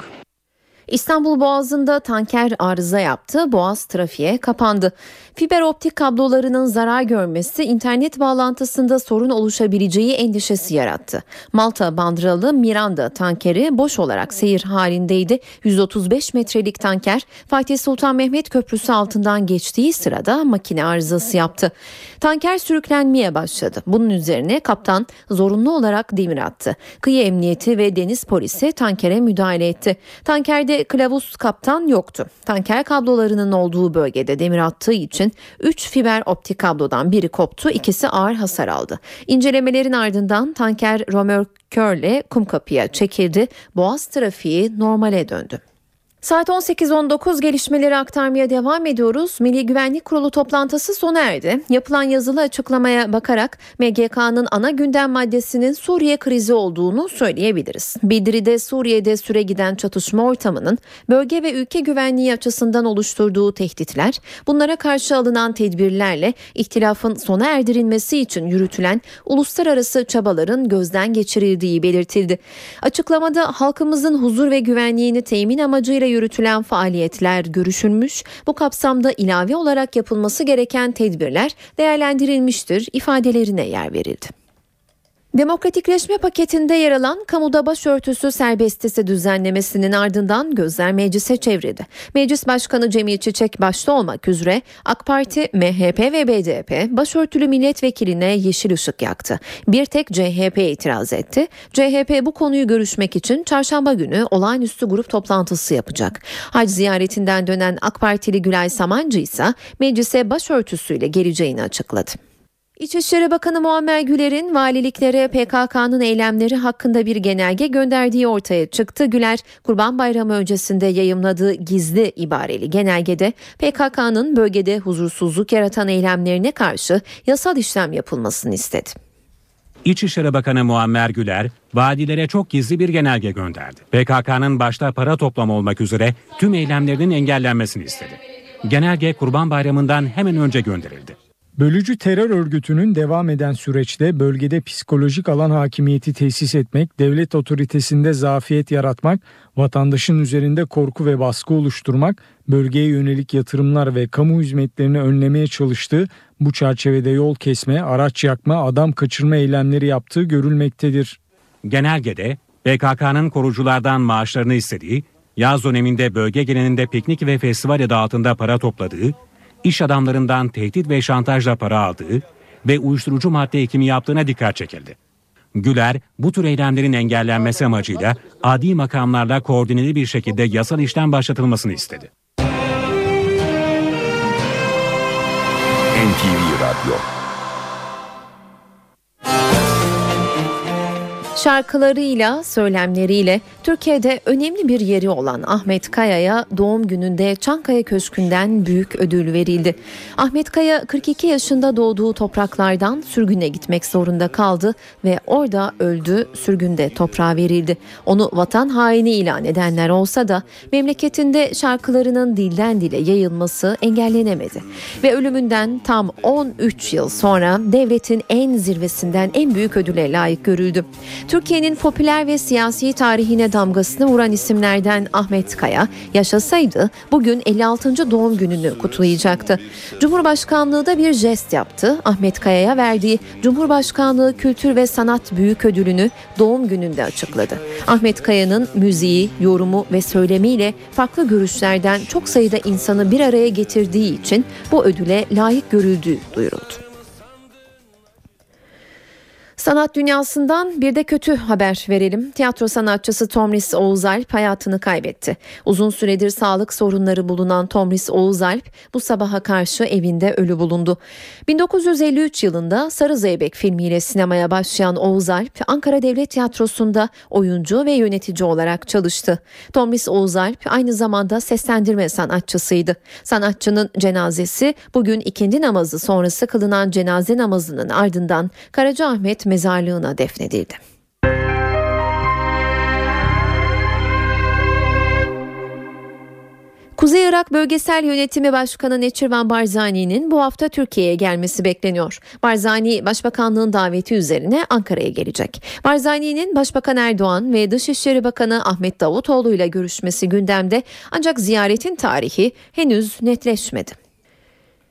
Speaker 2: İstanbul Boğazı'nda tanker arıza yaptı, Boğaz trafiğe kapandı. Fiber optik kablolarının zarar görmesi internet bağlantısında sorun oluşabileceği endişesi yarattı. Malta bandıralı Miranda tankeri boş olarak seyir halindeydi. 135 metrelik tanker Fatih Sultan Mehmet Köprüsü altından geçtiği sırada makine arızası yaptı. Tanker sürüklenmeye başladı. Bunun üzerine kaptan zorunlu olarak demir attı. Kıyı Emniyeti ve Deniz Polisi tankere müdahale etti. Tankerde kılavuz kaptan yoktu. Tanker kablolarının olduğu bölgede demir attığı için 3 fiber optik kablodan biri koptu, ikisi ağır hasar aldı. İncelemelerin ardından tanker römorkörle Kumkapı'ya çekildi. Boğaz trafiği normale döndü. Saat 18.19 gelişmeleri aktarmaya devam ediyoruz. Milli Güvenlik Kurulu toplantısı sona erdi. Yapılan yazılı açıklamaya bakarak MGK'nın ana gündem maddesinin Suriye krizi olduğunu söyleyebiliriz. Bildiride Suriye'de süre giden çatışma ortamının bölge ve ülke güvenliği açısından oluşturduğu tehditler, bunlara karşı alınan tedbirlerle ihtilafın sona erdirilmesi için yürütülen uluslararası çabaların gözden geçirildiği belirtildi. Açıklamada halkımızın huzur ve güvenliğini temin amacıyla yürütülen faaliyetler görüşülmüş, bu kapsamda ilave olarak yapılması gereken tedbirler değerlendirilmiştir ifadelerine yer verildi. Demokratikleşme paketinde yer alan kamuda başörtüsü serbestisi düzenlemesinin ardından gözler meclise çevrildi. Meclis Başkanı Cemil Çiçek başta olmak üzere AK Parti, MHP ve BDP başörtülü milletvekiline yeşil ışık yaktı. Bir tek CHP itiraz etti. CHP bu konuyu görüşmek için çarşamba günü olağanüstü grup toplantısı yapacak. Hac ziyaretinden dönen AK Partili Gülay Samancı ise meclise başörtüsüyle geleceğini açıkladı. İçişleri Bakanı Muammer Güler'in valiliklere PKK'nın eylemleri hakkında bir genelge gönderdiği ortaya çıktı. Güler, Kurban Bayramı öncesinde yayımladığı gizli ibareli genelgede PKK'nın bölgede huzursuzluk yaratan eylemlerine karşı yasal işlem yapılmasını istedi.
Speaker 13: İçişleri Bakanı Muammer Güler, vadilere çok gizli bir genelge gönderdi. PKK'nın başta para toplam olmak üzere tüm eylemlerinin engellenmesini istedi. Genelge Kurban Bayramı'ndan hemen önce gönderildi.
Speaker 22: Bölücü terör örgütünün devam eden süreçte bölgede psikolojik alan hakimiyeti tesis etmek, devlet otoritesinde zafiyet yaratmak, vatandaşın üzerinde korku ve baskı oluşturmak, bölgeye yönelik yatırımlar ve kamu hizmetlerini önlemeye çalıştığı, bu çerçevede yol kesme, araç yakma, adam kaçırma eylemleri yaptığı görülmektedir.
Speaker 13: Genelgede PKK'nın koruculardan maaşlarını istediği, yaz döneminde bölge genelinde piknik ve festival adı altında para topladığı, iş adamlarından tehdit ve şantajla para aldığı ve uyuşturucu madde ekimi yaptığına dikkat çekildi. Güler bu tür eylemlerin engellenmesi amacıyla adi makamlarla koordineli bir şekilde yasal işlem başlatılmasını istedi.
Speaker 2: NTV Radyo Şarkılarıyla, söylemleriyle Türkiye'de önemli bir yeri olan Ahmet Kaya'ya doğum gününde Çankaya Köşkü'nden büyük ödül verildi. Ahmet Kaya 42 yaşında doğduğu topraklardan sürgüne gitmek zorunda kaldı ve orada öldü, sürgünde toprağa verildi. Onu vatan haini ilan edenler olsa da memleketinde şarkılarının dilden dile yayılması engellenemedi. Ve ölümünden tam 13 yıl sonra devletin en zirvesinden en büyük ödüle layık görüldü. Türk Türkiye'nin popüler ve siyasi tarihine damgasını vuran isimlerden Ahmet Kaya yaşasaydı bugün 56. doğum gününü kutlayacaktı. Cumhurbaşkanlığı da bir jest yaptı. Ahmet Kaya'ya verdiği Cumhurbaşkanlığı Kültür ve Sanat Büyük Ödülünü doğum gününde açıkladı. Ahmet Kaya'nın müziği, yorumu ve söylemiyle farklı görüşlerden çok sayıda insanı bir araya getirdiği için bu ödüle layık görüldüğü duyuruldu. Sanat dünyasından bir de kötü haber verelim. Tiyatro sanatçısı Tomris Oğuzalp hayatını kaybetti. Uzun süredir sağlık sorunları bulunan Tomris Oğuzalp bu sabaha karşı evinde ölü bulundu. 1953 yılında Sarı Zeybek filmiyle sinemaya başlayan Oğuzalp Ankara Devlet Tiyatrosu'nda oyuncu ve yönetici olarak çalıştı. Tomris Oğuzalp aynı zamanda seslendirme sanatçısıydı. Sanatçının cenazesi bugün ikindi namazı sonrası kılınan cenaze namazının ardından Karacaahmet mezarlığına defnedildi. Kuzey Irak Bölgesel Yönetimi Başkanı Neçirvan Barzani'nin bu hafta Türkiye'ye gelmesi bekleniyor. Barzani Başbakanlığın daveti üzerine Ankara'ya gelecek. Barzani'nin Başbakan Erdoğan ve Dışişleri Bakanı Ahmet Davutoğlu ile görüşmesi gündemde ancak ziyaretin tarihi henüz netleşmedi.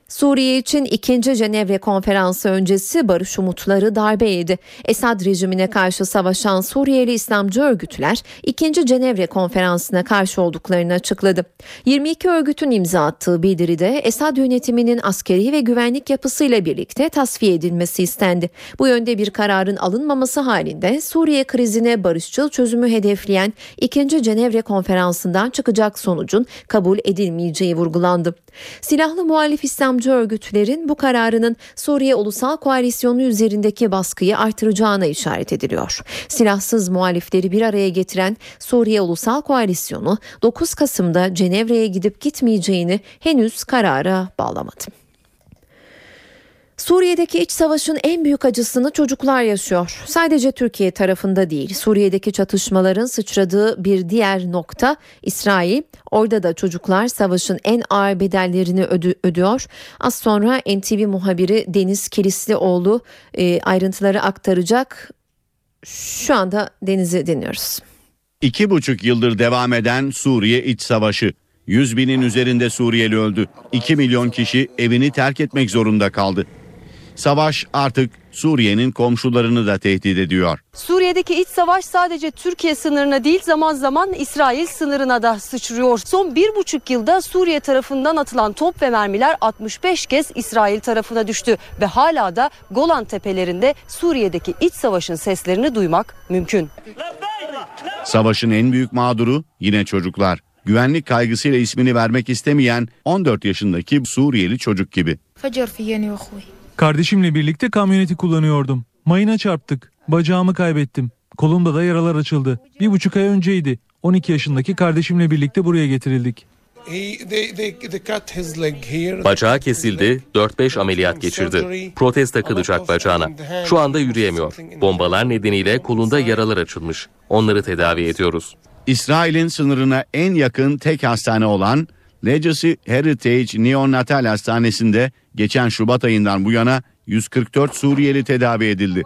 Speaker 2: Suriye için ikinci Cenevre konferansı öncesi barış umutları darbe yedi. Esad rejimine karşı savaşan Suriyeli İslamcı örgütler ikinci Cenevre konferansına karşı olduklarını açıkladı. 22 örgütün imza attığı bildiride Esad yönetiminin askeri ve güvenlik yapısıyla birlikte tasfiye edilmesi istendi. Bu yönde bir kararın alınmaması halinde Suriye krizine barışçıl çözümü hedefleyen ikinci Cenevre konferansından çıkacak sonucun kabul edilmeyeceği vurgulandı. Silahlı muhalif İslamcı örgütlerin bu kararının Suriye Ulusal Koalisyonu üzerindeki baskıyı artıracağına işaret ediliyor. Silahsız muhalifleri bir araya getiren Suriye Ulusal Koalisyonu 9 Kasım'da Cenevre'ye gidip gitmeyeceğini henüz karara bağlamadı. Suriye'deki iç savaşın en büyük acısını çocuklar yaşıyor. Sadece Türkiye tarafında değil. Suriye'deki çatışmaların sıçradığı bir diğer nokta İsrail. Orada da çocuklar savaşın en ağır bedellerini ödü, ödüyor. Az sonra NTV muhabiri Deniz Kilislioğlu e, ayrıntıları aktaracak. Şu anda Deniz'i dinliyoruz.
Speaker 12: İki buçuk yıldır devam eden Suriye iç savaşı. 100 binin üzerinde Suriyeli öldü. 2 milyon kişi evini terk etmek zorunda kaldı. Savaş artık Suriye'nin komşularını da tehdit ediyor.
Speaker 8: Suriye'deki iç savaş sadece Türkiye sınırına değil zaman zaman İsrail sınırına da sıçrıyor. Son bir buçuk yılda Suriye tarafından atılan top ve mermiler 65 kez İsrail tarafına düştü. Ve hala da Golan tepelerinde Suriye'deki iç savaşın seslerini duymak mümkün.
Speaker 12: Savaşın en büyük mağduru yine çocuklar. Güvenlik kaygısıyla ismini vermek istemeyen 14 yaşındaki Suriyeli çocuk gibi.
Speaker 32: Kardeşimle birlikte kamyoneti kullanıyordum. Mayına çarptık. Bacağımı kaybettim. Kolumda da yaralar açıldı. Bir buçuk ay önceydi. 12 yaşındaki kardeşimle birlikte buraya getirildik.
Speaker 21: Bacağı kesildi, 4-5 ameliyat geçirdi. Protez takılacak bacağına. Şu anda yürüyemiyor. Bombalar nedeniyle kolunda yaralar açılmış. Onları tedavi ediyoruz.
Speaker 12: İsrail'in sınırına en yakın tek hastane olan Legacy Heritage Neonatal Hastanesi'nde geçen Şubat ayından bu yana 144 Suriyeli tedavi edildi.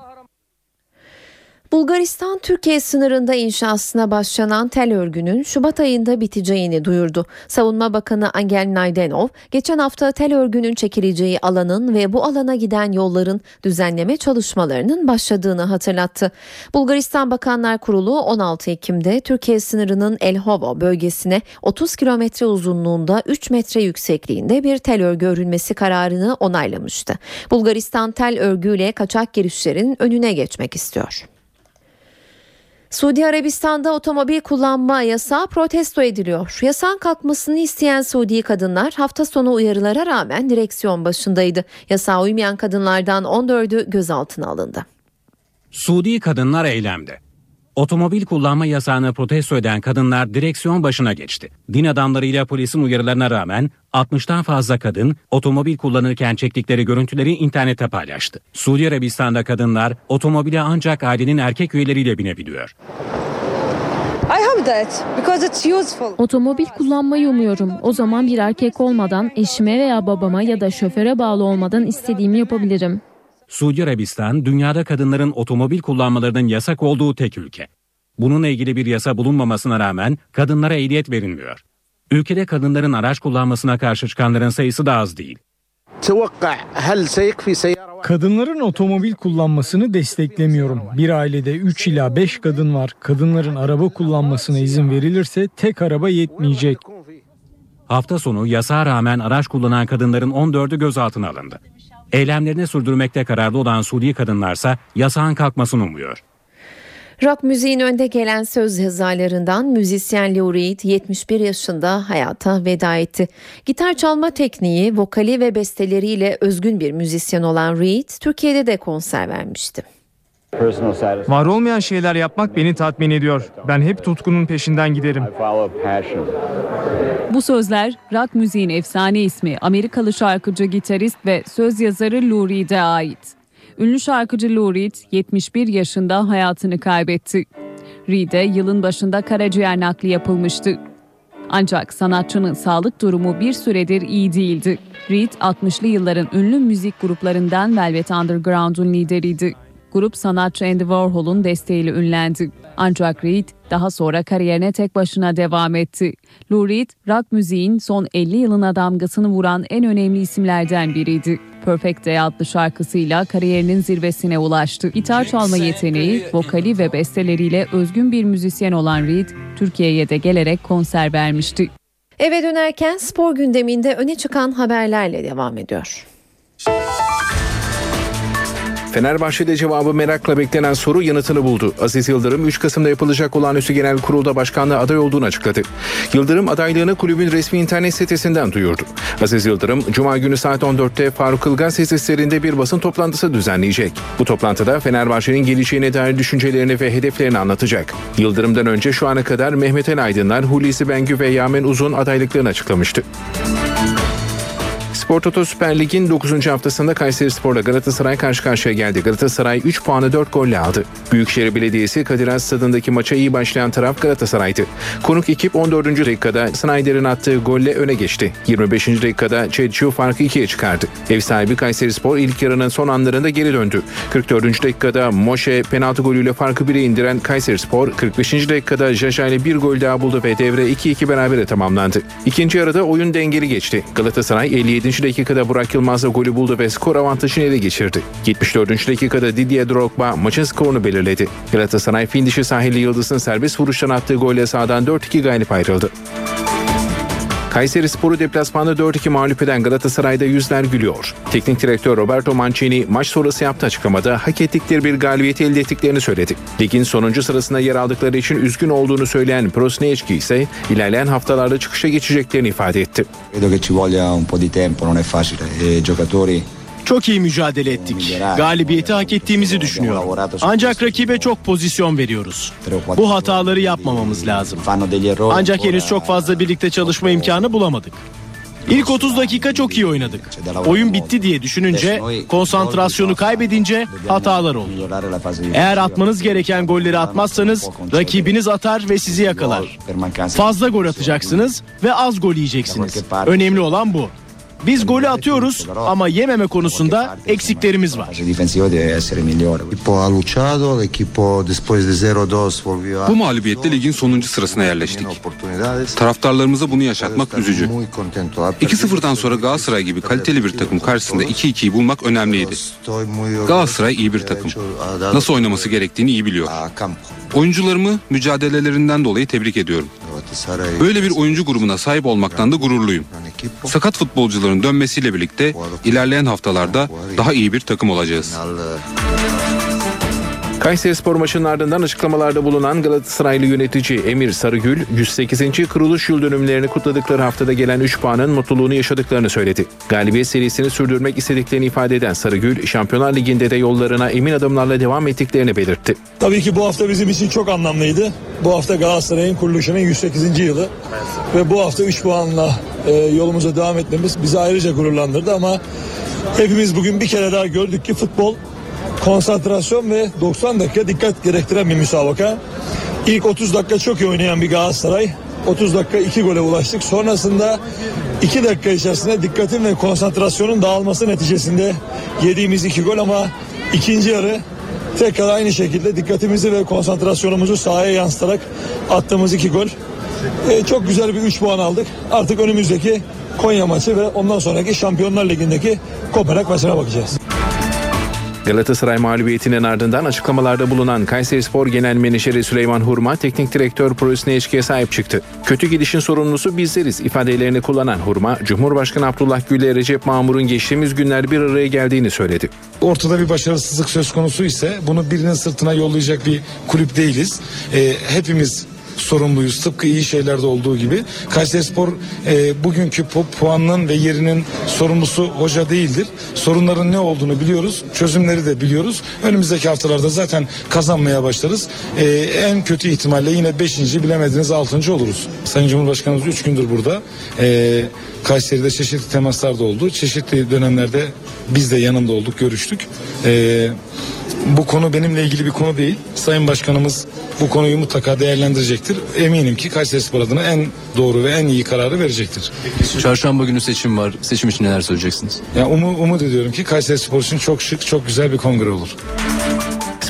Speaker 2: Bulgaristan Türkiye sınırında inşasına başlanan tel örgünün Şubat ayında biteceğini duyurdu. Savunma Bakanı Angel Naydenov geçen hafta tel örgünün çekileceği alanın ve bu alana giden yolların düzenleme çalışmalarının başladığını hatırlattı. Bulgaristan Bakanlar Kurulu 16 Ekim'de Türkiye sınırının Elhovo bölgesine 30 kilometre uzunluğunda 3 metre yüksekliğinde bir tel örgü örülmesi kararını onaylamıştı. Bulgaristan tel örgüyle kaçak girişlerin önüne geçmek istiyor. Suudi Arabistan'da otomobil kullanma yasağı protesto ediliyor. Yasağın kalkmasını isteyen Suudi kadınlar hafta sonu uyarılara rağmen direksiyon başındaydı. Yasağa uymayan kadınlardan 14'ü gözaltına alındı.
Speaker 13: Suudi kadınlar eylemde. Otomobil kullanma yasağını protesto eden kadınlar direksiyon başına geçti. Din adamlarıyla polisin uyarılarına rağmen 60'tan fazla kadın otomobil kullanırken çektikleri görüntüleri internete paylaştı. Suudi Arabistan'da kadınlar otomobile ancak ailenin erkek üyeleriyle binebiliyor.
Speaker 33: Otomobil kullanmayı umuyorum. O zaman bir erkek olmadan eşime veya babama ya da şoföre bağlı olmadan istediğimi yapabilirim.
Speaker 34: Suudi Arabistan dünyada kadınların otomobil kullanmalarının yasak olduğu tek ülke. Bununla ilgili bir yasa bulunmamasına rağmen kadınlara ehliyet verilmiyor. Ülkede kadınların araç kullanmasına karşı çıkanların sayısı da az değil.
Speaker 22: Kadınların otomobil kullanmasını desteklemiyorum. Bir ailede 3 ila 5 kadın var. Kadınların araba kullanmasına izin verilirse tek araba yetmeyecek.
Speaker 34: Hafta sonu yasağa rağmen araç kullanan kadınların 14'ü gözaltına alındı. Eylemlerini sürdürmekte kararlı olan Suudi kadınlarsa yasağın kalkmasını umuyor.
Speaker 2: Rock müziğin önde gelen söz yazarlarından müzisyen Lou Reed 71 yaşında hayata veda etti. Gitar çalma tekniği, vokali ve besteleriyle özgün bir müzisyen olan Reed, Türkiye'de de konser vermişti.
Speaker 24: Var olmayan şeyler yapmak beni tatmin ediyor. Ben hep tutkunun peşinden giderim.
Speaker 25: Bu sözler rock müziğin efsane ismi Amerikalı şarkıcı, gitarist ve söz yazarı Lou Reed'e ait. Ünlü şarkıcı Lou Reed 71 yaşında hayatını kaybetti. Reed'e yılın başında karaciğer nakli yapılmıştı. Ancak sanatçının sağlık durumu bir süredir iyi değildi. Reed 60'lı yılların ünlü müzik gruplarından Velvet Underground'un lideriydi. Grup sanatçı Andy Warhol'un desteğiyle ünlendi. Ancak Reed daha sonra kariyerine tek başına devam etti. Lou Reed, rock müziğin son 50 yılına damgasını vuran en önemli isimlerden biriydi. Perfect Day adlı şarkısıyla kariyerinin zirvesine ulaştı. Gitar çalma yeteneği, vokali ve besteleriyle özgün bir müzisyen olan Reed, Türkiye'ye de gelerek konser vermişti.
Speaker 2: Eve dönerken spor gündeminde öne çıkan haberlerle devam ediyor.
Speaker 13: Fenerbahçe'de cevabı merakla beklenen soru yanıtını buldu. Aziz Yıldırım 3 Kasım'da yapılacak olağanüstü genel kurulda başkanlığa aday olduğunu açıkladı. Yıldırım adaylığını kulübün resmi internet sitesinden duyurdu. Aziz Yıldırım Cuma günü saat 14'te Faruk Ilgaz tesislerinde bir basın toplantısı düzenleyecek. Bu toplantıda Fenerbahçe'nin geleceğine dair düşüncelerini ve hedeflerini anlatacak. Yıldırım'dan önce şu ana kadar Mehmet El Aydınlar, Hulusi Bengü ve Yamen Uzun adaylıklarını açıklamıştı. Spor Toto Süper Lig'in 9. haftasında Kayseri Spor'la Galatasaray karşı karşıya geldi. Galatasaray 3 puanı 4 golle aldı. Büyükşehir Belediyesi Kadir Has stadındaki maça iyi başlayan taraf Galatasaray'dı. Konuk ekip 14. dakikada Snyder'in attığı golle öne geçti. 25. dakikada Çedçu farkı 2'ye çıkardı. Ev sahibi Kayseri Spor ilk yarının son anlarında geri döndü. 44. dakikada Moşe penaltı golüyle farkı 1'e indiren Kayseri Spor 45. dakikada Jaja ile bir gol daha buldu ve devre 2-2 berabere tamamlandı. İkinci yarıda oyun dengeli geçti. Galatasaray 57. dakikada Burak Yılmaz'la golü buldu ve skor avantajını ele geçirdi. 74. dakikada Didier Drogba maçın skorunu belirledi. Galatasaray fin dişi sahilli Yıldız'ın serbest vuruştan attığı golle sahadan 4-2 galip ayrıldı. Kayseri Sporu deplasmanda 4-2 mağlup eden Galatasaray'da yüzler gülüyor. Teknik direktör Roberto Mancini maç sonrası yaptığı açıklamada hak ettikleri bir galibiyeti elde ettiklerini söyledi. Ligin sonuncu sırasında yer aldıkları için üzgün olduğunu söyleyen Prosneçki ise ilerleyen haftalarda çıkışa geçeceklerini ifade etti.
Speaker 35: Çok iyi mücadele ettik. Galibiyeti hak ettiğimizi düşünüyorum. Ancak rakibe çok pozisyon veriyoruz. Bu hataları yapmamamız lazım. Ancak henüz çok fazla birlikte çalışma imkanı bulamadık. İlk 30 dakika çok iyi oynadık. Oyun bitti diye düşününce, konsantrasyonu kaybedince hatalar oldu. Eğer atmanız gereken golleri atmazsanız rakibiniz atar ve sizi yakalar. Fazla gol atacaksınız ve az gol yiyeceksiniz. Önemli olan bu. Biz golü atıyoruz ama yememe konusunda eksiklerimiz var.
Speaker 36: Bu mağlubiyetle ligin sonuncu sırasına yerleştik. Taraftarlarımıza bunu yaşatmak üzücü. 2-0'dan sonra Galatasaray gibi kaliteli bir takım karşısında 2-2'yi bulmak önemliydi. Galatasaray iyi bir takım. Nasıl oynaması gerektiğini iyi biliyor. Oyuncularımı mücadelelerinden dolayı tebrik ediyorum. Böyle bir oyuncu grubuna sahip olmaktan da gururluyum. Sakat futbolcuların dönmesiyle birlikte ilerleyen haftalarda daha iyi bir takım olacağız.
Speaker 13: Kayseri Spor maçının ardından açıklamalarda bulunan Galatasaraylı yönetici Emir Sarıgül, 108. kuruluş yıl dönümlerini kutladıkları haftada gelen 3 puanın mutluluğunu yaşadıklarını söyledi. Galibiyet serisini sürdürmek istediklerini ifade eden Sarıgül, Şampiyonlar Ligi'nde de yollarına emin adımlarla devam ettiklerini belirtti.
Speaker 37: Tabii ki bu hafta bizim için çok anlamlıydı. Bu hafta Galatasaray'ın kuruluşunun 108. yılı ve bu hafta 3 puanla e, yolumuza devam etmemiz bizi ayrıca gururlandırdı ama hepimiz bugün bir kere daha gördük ki futbol konsantrasyon ve 90 dakika dikkat gerektiren bir müsabaka. İlk 30 dakika çok iyi oynayan bir Galatasaray 30 dakika 2 gole ulaştık. Sonrasında 2 dakika içerisinde dikkatin ve konsantrasyonun dağılması neticesinde yediğimiz 2 gol ama ikinci yarı tekrar aynı şekilde dikkatimizi ve konsantrasyonumuzu sahaya yansıtarak attığımız 2 gol. E, çok güzel bir 3 puan aldık. Artık önümüzdeki Konya maçı ve ondan sonraki Şampiyonlar Ligi'ndeki Kopenhag maçına bakacağız.
Speaker 13: Galatasaray mağlubiyetinin ardından açıklamalarda bulunan Kayserispor Genel Menajeri Süleyman Hurma teknik direktör projesine ilişkiye sahip çıktı. Kötü gidişin sorumlusu bizleriz ifadelerini kullanan Hurma, Cumhurbaşkanı Abdullah Gül'le Recep Mamur'un geçtiğimiz günler bir araya geldiğini söyledi.
Speaker 37: Ortada bir başarısızlık söz konusu ise bunu birinin sırtına yollayacak bir kulüp değiliz. E, hepimiz sorumluyuz. Tıpkı iyi şeylerde olduğu gibi. Kayserispor e, bugünkü puanının ve yerinin sorumlusu hoca değildir. Sorunların ne olduğunu biliyoruz. Çözümleri de biliyoruz. Önümüzdeki haftalarda zaten kazanmaya başlarız. E, en kötü ihtimalle yine 5. bilemediniz 6. oluruz. Sayın Cumhurbaşkanımız 3 gündür burada. E, Kayseri'de çeşitli temaslar da oldu. Çeşitli dönemlerde biz de yanında olduk, görüştük. Eee bu konu benimle ilgili bir konu değil. Sayın Başkanımız bu konuyu mutlaka değerlendirecektir. Eminim ki Kayserispor adına en doğru ve en iyi kararı verecektir.
Speaker 36: Çarşamba günü seçim var. Seçim için neler söyleyeceksiniz?
Speaker 37: Ya umu, umut ediyorum ki Kayserispor için çok şık, çok güzel bir kongre olur.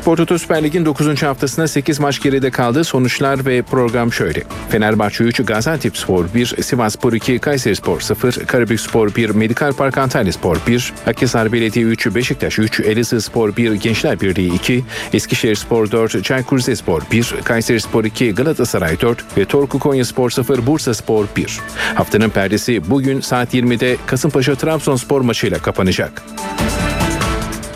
Speaker 13: Spor Toto Süper Lig'in 9. haftasında 8 maç geride kaldı. Sonuçlar ve program şöyle. Fenerbahçe 3, Gaziantep Spor 1, Sivas Spor 2, Kayseri Spor 0, Karabük Spor 1, Medikal Park Antalya Spor 1, Akhisar Belediye 3, Beşiktaş 3, Elazığ Spor 1, Gençler Birliği 2, Eskişehir Spor 4, Çaykur Rizespor 1, Kayseri Spor 2, Galatasaray 4 ve Torku Konya Spor 0, Bursa Spor 1. Haftanın perdesi bugün saat 20'de Kasımpaşa Trabzonspor maçıyla kapanacak.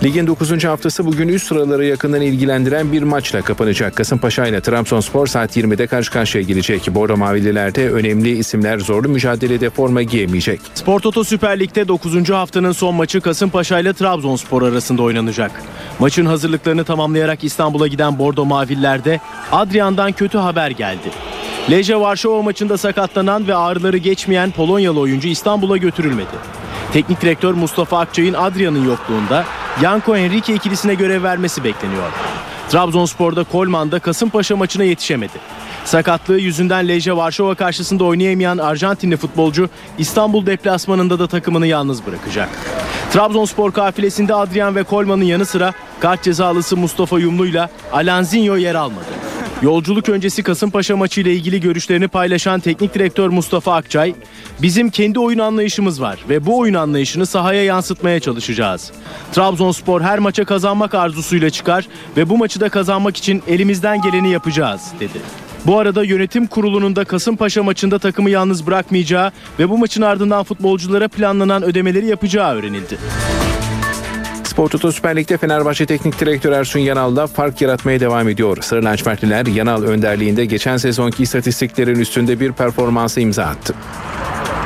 Speaker 13: Ligin 9. haftası bugün üst sıraları yakından ilgilendiren bir maçla kapanacak. Kasımpaşa ile Trabzonspor saat 20'de karşı karşıya gelecek. Bordo Mavililerde önemli isimler zorlu mücadelede forma giyemeyecek.
Speaker 35: Spor Toto Süper Lig'de 9. haftanın son maçı Kasımpaşa ile Trabzonspor arasında oynanacak. Maçın hazırlıklarını tamamlayarak İstanbul'a giden Bordo Mavillerde Adrian'dan kötü haber geldi. Leje Varşova maçında sakatlanan ve ağrıları geçmeyen Polonyalı oyuncu İstanbul'a götürülmedi. Teknik direktör Mustafa Akçay'ın Adrian'ın yokluğunda Yanko Henrique ikilisine görev vermesi bekleniyor. Trabzonspor'da Kolman'da Kasımpaşa maçına yetişemedi. Sakatlığı yüzünden Lejje Varşova karşısında oynayamayan Arjantinli futbolcu İstanbul deplasmanında da takımını yalnız bırakacak. Trabzonspor kafilesinde Adrian ve Kolman'ın yanı sıra kart cezalısı Mustafa Yumlu'yla Alanzinho yer almadı. Yolculuk öncesi Kasımpaşa maçı ile ilgili görüşlerini paylaşan teknik direktör Mustafa Akçay, "Bizim kendi oyun anlayışımız var ve bu oyun anlayışını sahaya yansıtmaya çalışacağız. Trabzonspor her maça kazanmak arzusuyla çıkar ve bu maçı da kazanmak için elimizden geleni yapacağız." dedi. Bu arada yönetim kurulunun da Kasımpaşa maçında takımı yalnız bırakmayacağı ve bu maçın ardından futbolculara planlanan ödemeleri yapacağı öğrenildi.
Speaker 13: Spor Toto Süper Lig'de Fenerbahçe Teknik Direktörü Ersun Yanal da fark yaratmaya devam ediyor. Sarı lacivertliler Yanal önderliğinde geçen sezonki istatistiklerin üstünde bir performansı imza attı.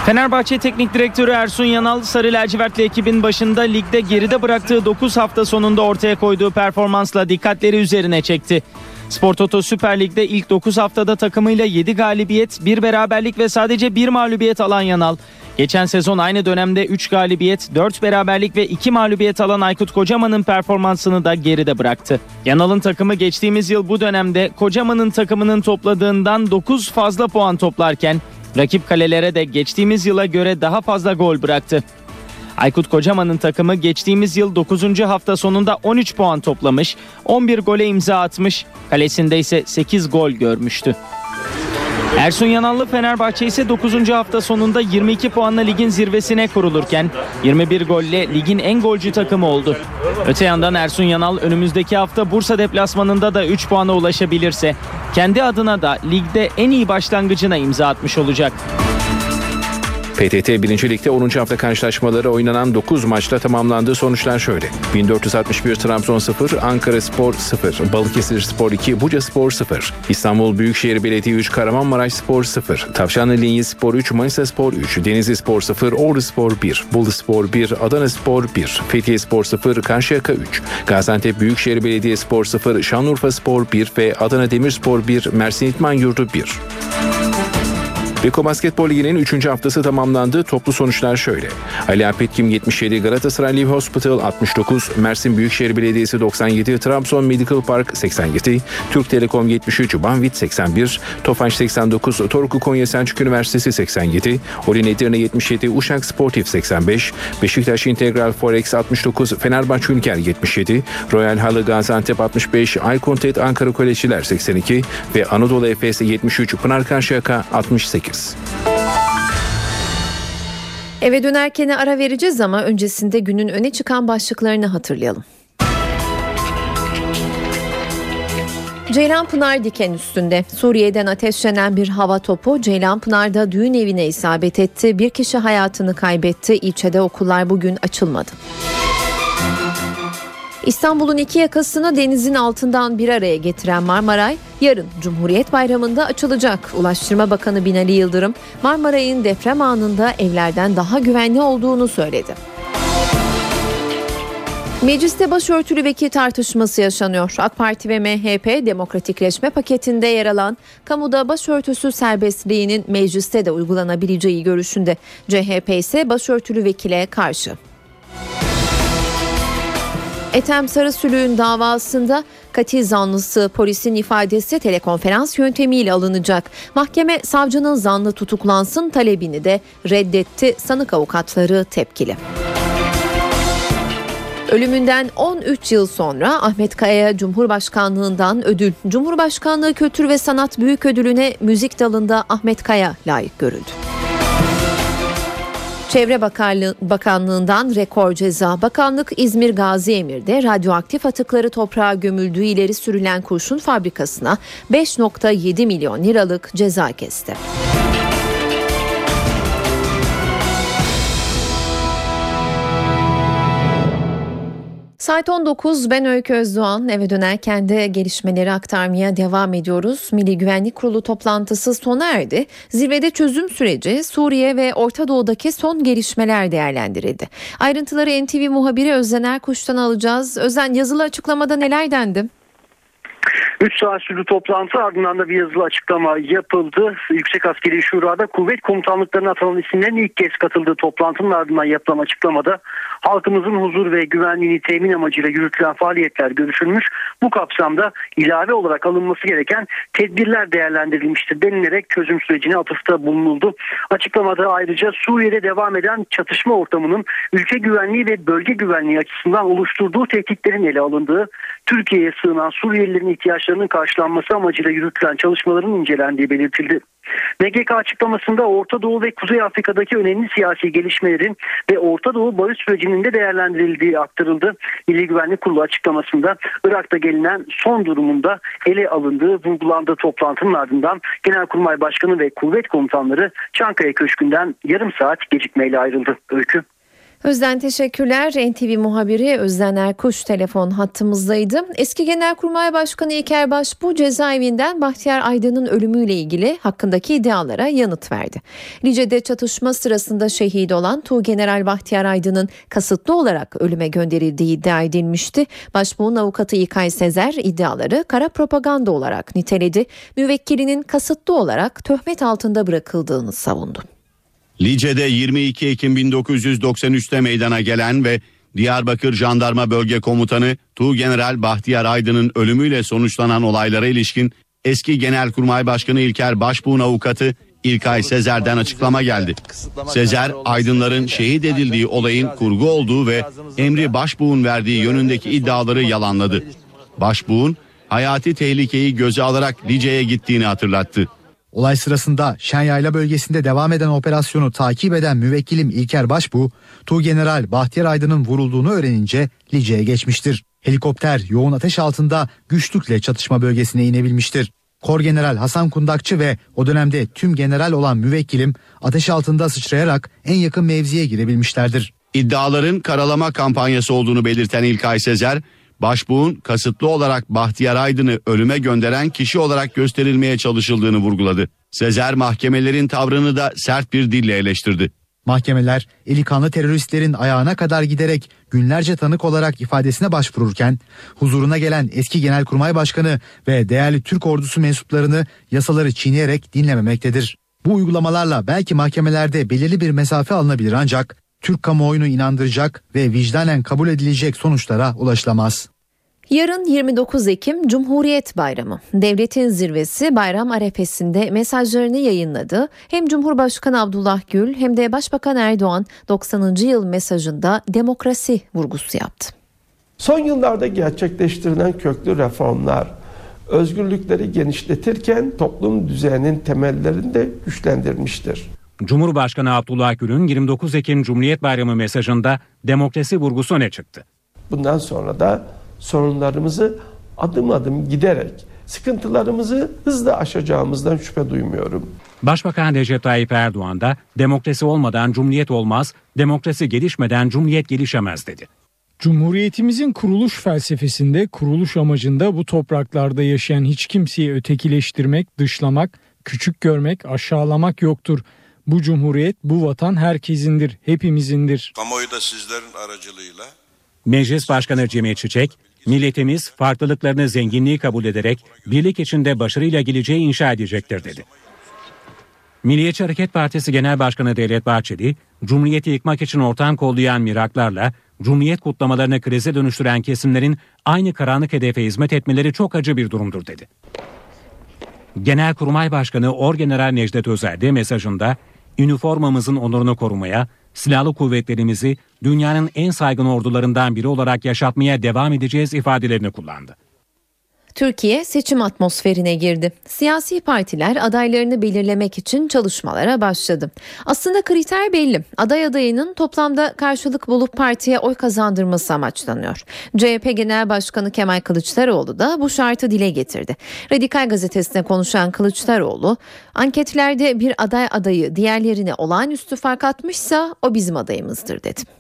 Speaker 38: Fenerbahçe Teknik Direktörü Ersun Yanal Sarı Lacivertli ekibin başında ligde geride bıraktığı 9 hafta sonunda ortaya koyduğu performansla dikkatleri üzerine çekti. Spor Toto Süper Lig'de ilk 9 haftada takımıyla 7 galibiyet, 1 beraberlik ve sadece 1 mağlubiyet alan Yanal. Geçen sezon aynı dönemde 3 galibiyet, 4 beraberlik ve 2 mağlubiyet alan Aykut Kocaman'ın performansını da geride bıraktı. Yanal'ın takımı geçtiğimiz yıl bu dönemde Kocaman'ın takımının topladığından 9 fazla puan toplarken rakip kalelere de geçtiğimiz yıla göre daha fazla gol bıraktı. Aykut Kocaman'ın takımı geçtiğimiz yıl 9. hafta sonunda 13 puan toplamış, 11 gole imza atmış, kalesinde ise 8 gol görmüştü. Ersun Yanallı Fenerbahçe ise 9. hafta sonunda 22 puanla ligin zirvesine kurulurken 21 golle ligin en golcü takımı oldu. Öte yandan Ersun Yanal önümüzdeki hafta Bursa deplasmanında da 3 puana ulaşabilirse kendi adına da ligde en iyi başlangıcına imza atmış olacak.
Speaker 13: PTT 1. Lig'de 10. hafta karşılaşmaları oynanan 9 maçla tamamlandı. Sonuçlar şöyle. 1461 Trabzon 0, Ankara Spor 0, Balıkesir Spor 2, Buca Spor 0, İstanbul Büyükşehir Belediye 3, Kahramanmaraş Spor 0, Tavşanlı Linyi Spor 3, Manisa Spor 3, Denizli Spor 0, Ordu Spor 1, Bolu Spor 1, Adana Spor 1, Fethiye Spor 0, Karşıyaka 3, Gaziantep Büyükşehir Belediye Spor 0, Şanlıurfa Spor 1 ve Adana Demirspor 1, Mersin İtman Yurdu 1. Beko Basketbol Ligi'nin 3. haftası tamamlandı. Toplu sonuçlar şöyle. Ali Apetkim 77, Galatasaray Live Hospital 69, Mersin Büyükşehir Belediyesi 97, Trabzon Medical Park 87, Türk Telekom 73, Banvit 81, Tofaş 89, Torku Konya Selçuk Üniversitesi 87, Olin Edirne 77, Uşak Sportif 85, Beşiktaş Integral Forex 69, Fenerbahçe Ülker 77, Royal Halı Gaziantep 65, Aykontet Ankara Kolejçiler 82 ve Anadolu Efes 73, Pınar Karşıyaka 68.
Speaker 2: Eve dönerken ara vereceğiz ama öncesinde günün öne çıkan başlıklarını hatırlayalım. Ceylanpınar diken üstünde Suriye'den ateşlenen bir hava topu Ceylanpınar'da düğün evine isabet etti. Bir kişi hayatını kaybetti. İlçede okullar bugün açılmadı. İstanbul'un iki yakasını denizin altından bir araya getiren Marmaray yarın Cumhuriyet Bayramı'nda açılacak. Ulaştırma Bakanı Binali Yıldırım Marmaray'ın deprem anında evlerden daha güvenli olduğunu söyledi. Mecliste başörtülü vekil tartışması yaşanıyor. AK Parti ve MHP demokratikleşme paketinde yer alan kamuda başörtüsü serbestliğinin mecliste de uygulanabileceği görüşünde. CHP ise başörtülü vekile karşı. Ethem Sarısülüğün davasında katil zanlısı polisin ifadesi telekonferans yöntemiyle alınacak. Mahkeme savcının zanlı tutuklansın talebini de reddetti. Sanık avukatları tepkili. Ölümünden 13 yıl sonra Ahmet Kaya'ya Cumhurbaşkanlığından ödül. Cumhurbaşkanlığı Kültür ve Sanat Büyük Ödülüne müzik dalında Ahmet Kaya layık görüldü. Çevre Bakanlığı, Bakanlığı'ndan rekor ceza. Bakanlık İzmir Gazi Emir'de radyoaktif atıkları toprağa gömüldüğü ileri sürülen kurşun fabrikasına 5.7 milyon liralık ceza kesti. Saat 19 ben Öykü Özdoğan eve dönerken de gelişmeleri aktarmaya devam ediyoruz. Milli Güvenlik Kurulu toplantısı sona erdi. Zirvede çözüm süreci Suriye ve Orta Doğu'daki son gelişmeler değerlendirildi. Ayrıntıları NTV muhabiri Özden Erkuş'tan alacağız. Özen yazılı açıklamada neler dendi?
Speaker 16: 3 saat sürdü toplantı ardından da bir yazılı açıklama yapıldı. Yüksek Askeri Şura'da kuvvet komutanlıklarına atanan isimlerin ilk kez katıldığı toplantının ardından yapılan açıklamada halkımızın huzur ve güvenliğini temin amacıyla yürütülen faaliyetler görüşülmüş. Bu kapsamda ilave olarak alınması gereken tedbirler değerlendirilmiştir denilerek çözüm sürecine atıfta bulunuldu. Açıklamada ayrıca Suriye'de devam eden çatışma ortamının ülke güvenliği ve bölge güvenliği açısından oluşturduğu tehditlerin ele alındığı, Türkiye'ye sığınan Suriyelilerin ihtiyaçlarının karşılanması amacıyla yürütülen çalışmaların incelendiği belirtildi. MGK açıklamasında Orta Doğu ve Kuzey Afrika'daki önemli siyasi gelişmelerin ve Orta Doğu barış sürecinin de değerlendirildiği aktarıldı. Milli Güvenlik Kurulu açıklamasında Irak'ta gelinen son durumunda ele alındığı vurgulandığı toplantının ardından Genelkurmay Başkanı ve kuvvet komutanları Çankaya Köşkü'nden yarım saat gecikmeyle ayrıldı. Öykü.
Speaker 2: Özden teşekkürler. NTV muhabiri Özden Erkuş telefon hattımızdaydı. Eski Genelkurmay Başkanı İlker Başbuğ cezaevinden Bahtiyar Aydın'ın ölümüyle ilgili hakkındaki iddialara yanıt verdi. Lice'de çatışma sırasında şehit olan Tuğgeneral Bahtiyar Aydın'ın kasıtlı olarak ölüme gönderildiği iddia edilmişti. Başbuğ'un avukatı İlkay Sezer iddiaları kara propaganda olarak niteledi. Müvekkilinin kasıtlı olarak töhmet altında bırakıldığını savundu.
Speaker 12: Lice'de 22 Ekim 1993'te meydana gelen ve Diyarbakır Jandarma Bölge Komutanı Tuğgeneral Bahtiyar Aydın'ın ölümüyle sonuçlanan olaylara ilişkin eski Genelkurmay Başkanı İlker Başbuğ'un avukatı İlkay Sezer'den açıklama geldi. Sezer, Aydınların şehit edildiği olayın kurgu olduğu ve emri Başbuğ'un verdiği yönündeki iddiaları yalanladı. Başbuğ'un hayati tehlikeyi göze alarak Lice'ye gittiğini hatırlattı.
Speaker 23: Olay sırasında Şenyayla bölgesinde devam eden operasyonu takip eden müvekkilim İlker Başbuğ, Tuğgeneral Bahtiyar Aydın'ın vurulduğunu öğrenince Lice'ye geçmiştir. Helikopter yoğun ateş altında güçlükle çatışma bölgesine inebilmiştir. Kor General Hasan Kundakçı ve o dönemde tüm general olan müvekkilim ateş altında sıçrayarak en yakın mevziye girebilmişlerdir.
Speaker 12: İddiaların karalama kampanyası olduğunu belirten İlkay Sezer, Başbuğ'un kasıtlı olarak Bahtiyar Aydın'ı ölüme gönderen kişi olarak gösterilmeye çalışıldığını vurguladı. Sezer mahkemelerin tavrını da sert bir dille eleştirdi.
Speaker 23: Mahkemeler eli kanlı teröristlerin ayağına kadar giderek günlerce tanık olarak ifadesine başvururken huzuruna gelen eski Genelkurmay Başkanı ve değerli Türk ordusu mensuplarını yasaları çiğneyerek dinlememektedir.
Speaker 39: Bu uygulamalarla belki mahkemelerde belirli bir mesafe alınabilir ancak Türk kamuoyunu inandıracak ve vicdanen kabul edilecek sonuçlara ulaşılamaz.
Speaker 2: Yarın 29 Ekim Cumhuriyet Bayramı. Devletin zirvesi bayram arefesinde mesajlarını yayınladı. Hem Cumhurbaşkanı Abdullah Gül hem de Başbakan Erdoğan 90. yıl mesajında demokrasi vurgusu yaptı.
Speaker 40: Son yıllarda gerçekleştirilen köklü reformlar özgürlükleri genişletirken toplum düzeninin temellerini de güçlendirmiştir.
Speaker 13: Cumhurbaşkanı Abdullah Gül'ün 29 Ekim Cumhuriyet Bayramı mesajında demokrasi vurgusu öne çıktı.
Speaker 40: Bundan sonra da sorunlarımızı adım adım giderek sıkıntılarımızı hızla aşacağımızdan şüphe duymuyorum.
Speaker 13: Başbakan Recep Tayyip Erdoğan da demokrasi olmadan cumhuriyet olmaz, demokrasi gelişmeden cumhuriyet gelişemez dedi.
Speaker 22: Cumhuriyetimizin kuruluş felsefesinde, kuruluş amacında bu topraklarda yaşayan hiç kimseyi ötekileştirmek, dışlamak, küçük görmek, aşağılamak yoktur. Bu cumhuriyet, bu vatan herkesindir, hepimizindir.
Speaker 41: Kamuoyu da sizlerin aracılığıyla
Speaker 13: Meclis Başkanı Cemil Çiçek, milletimiz farklılıklarını zenginliği kabul ederek birlik içinde başarıyla geleceği inşa edecektir dedi. Milliyetçi Hareket Partisi Genel Başkanı Devlet Bahçeli, Cumhuriyeti yıkmak için ortam kollayan miraklarla Cumhuriyet kutlamalarını krize dönüştüren kesimlerin aynı karanlık hedefe hizmet etmeleri çok acı bir durumdur dedi. Genelkurmay Başkanı Orgeneral Necdet Özel de mesajında üniformamızın onurunu korumaya, silahlı kuvvetlerimizi dünyanın en saygın ordularından biri olarak yaşatmaya devam edeceğiz ifadelerini kullandı.
Speaker 2: Türkiye seçim atmosferine girdi. Siyasi partiler adaylarını belirlemek için çalışmalara başladı. Aslında kriter belli. Aday adayının toplamda karşılık bulup partiye oy kazandırması amaçlanıyor. CHP Genel Başkanı Kemal Kılıçdaroğlu da bu şartı dile getirdi. Radikal gazetesine konuşan Kılıçdaroğlu, anketlerde bir aday adayı diğerlerine olağanüstü fark atmışsa o bizim adayımızdır dedi.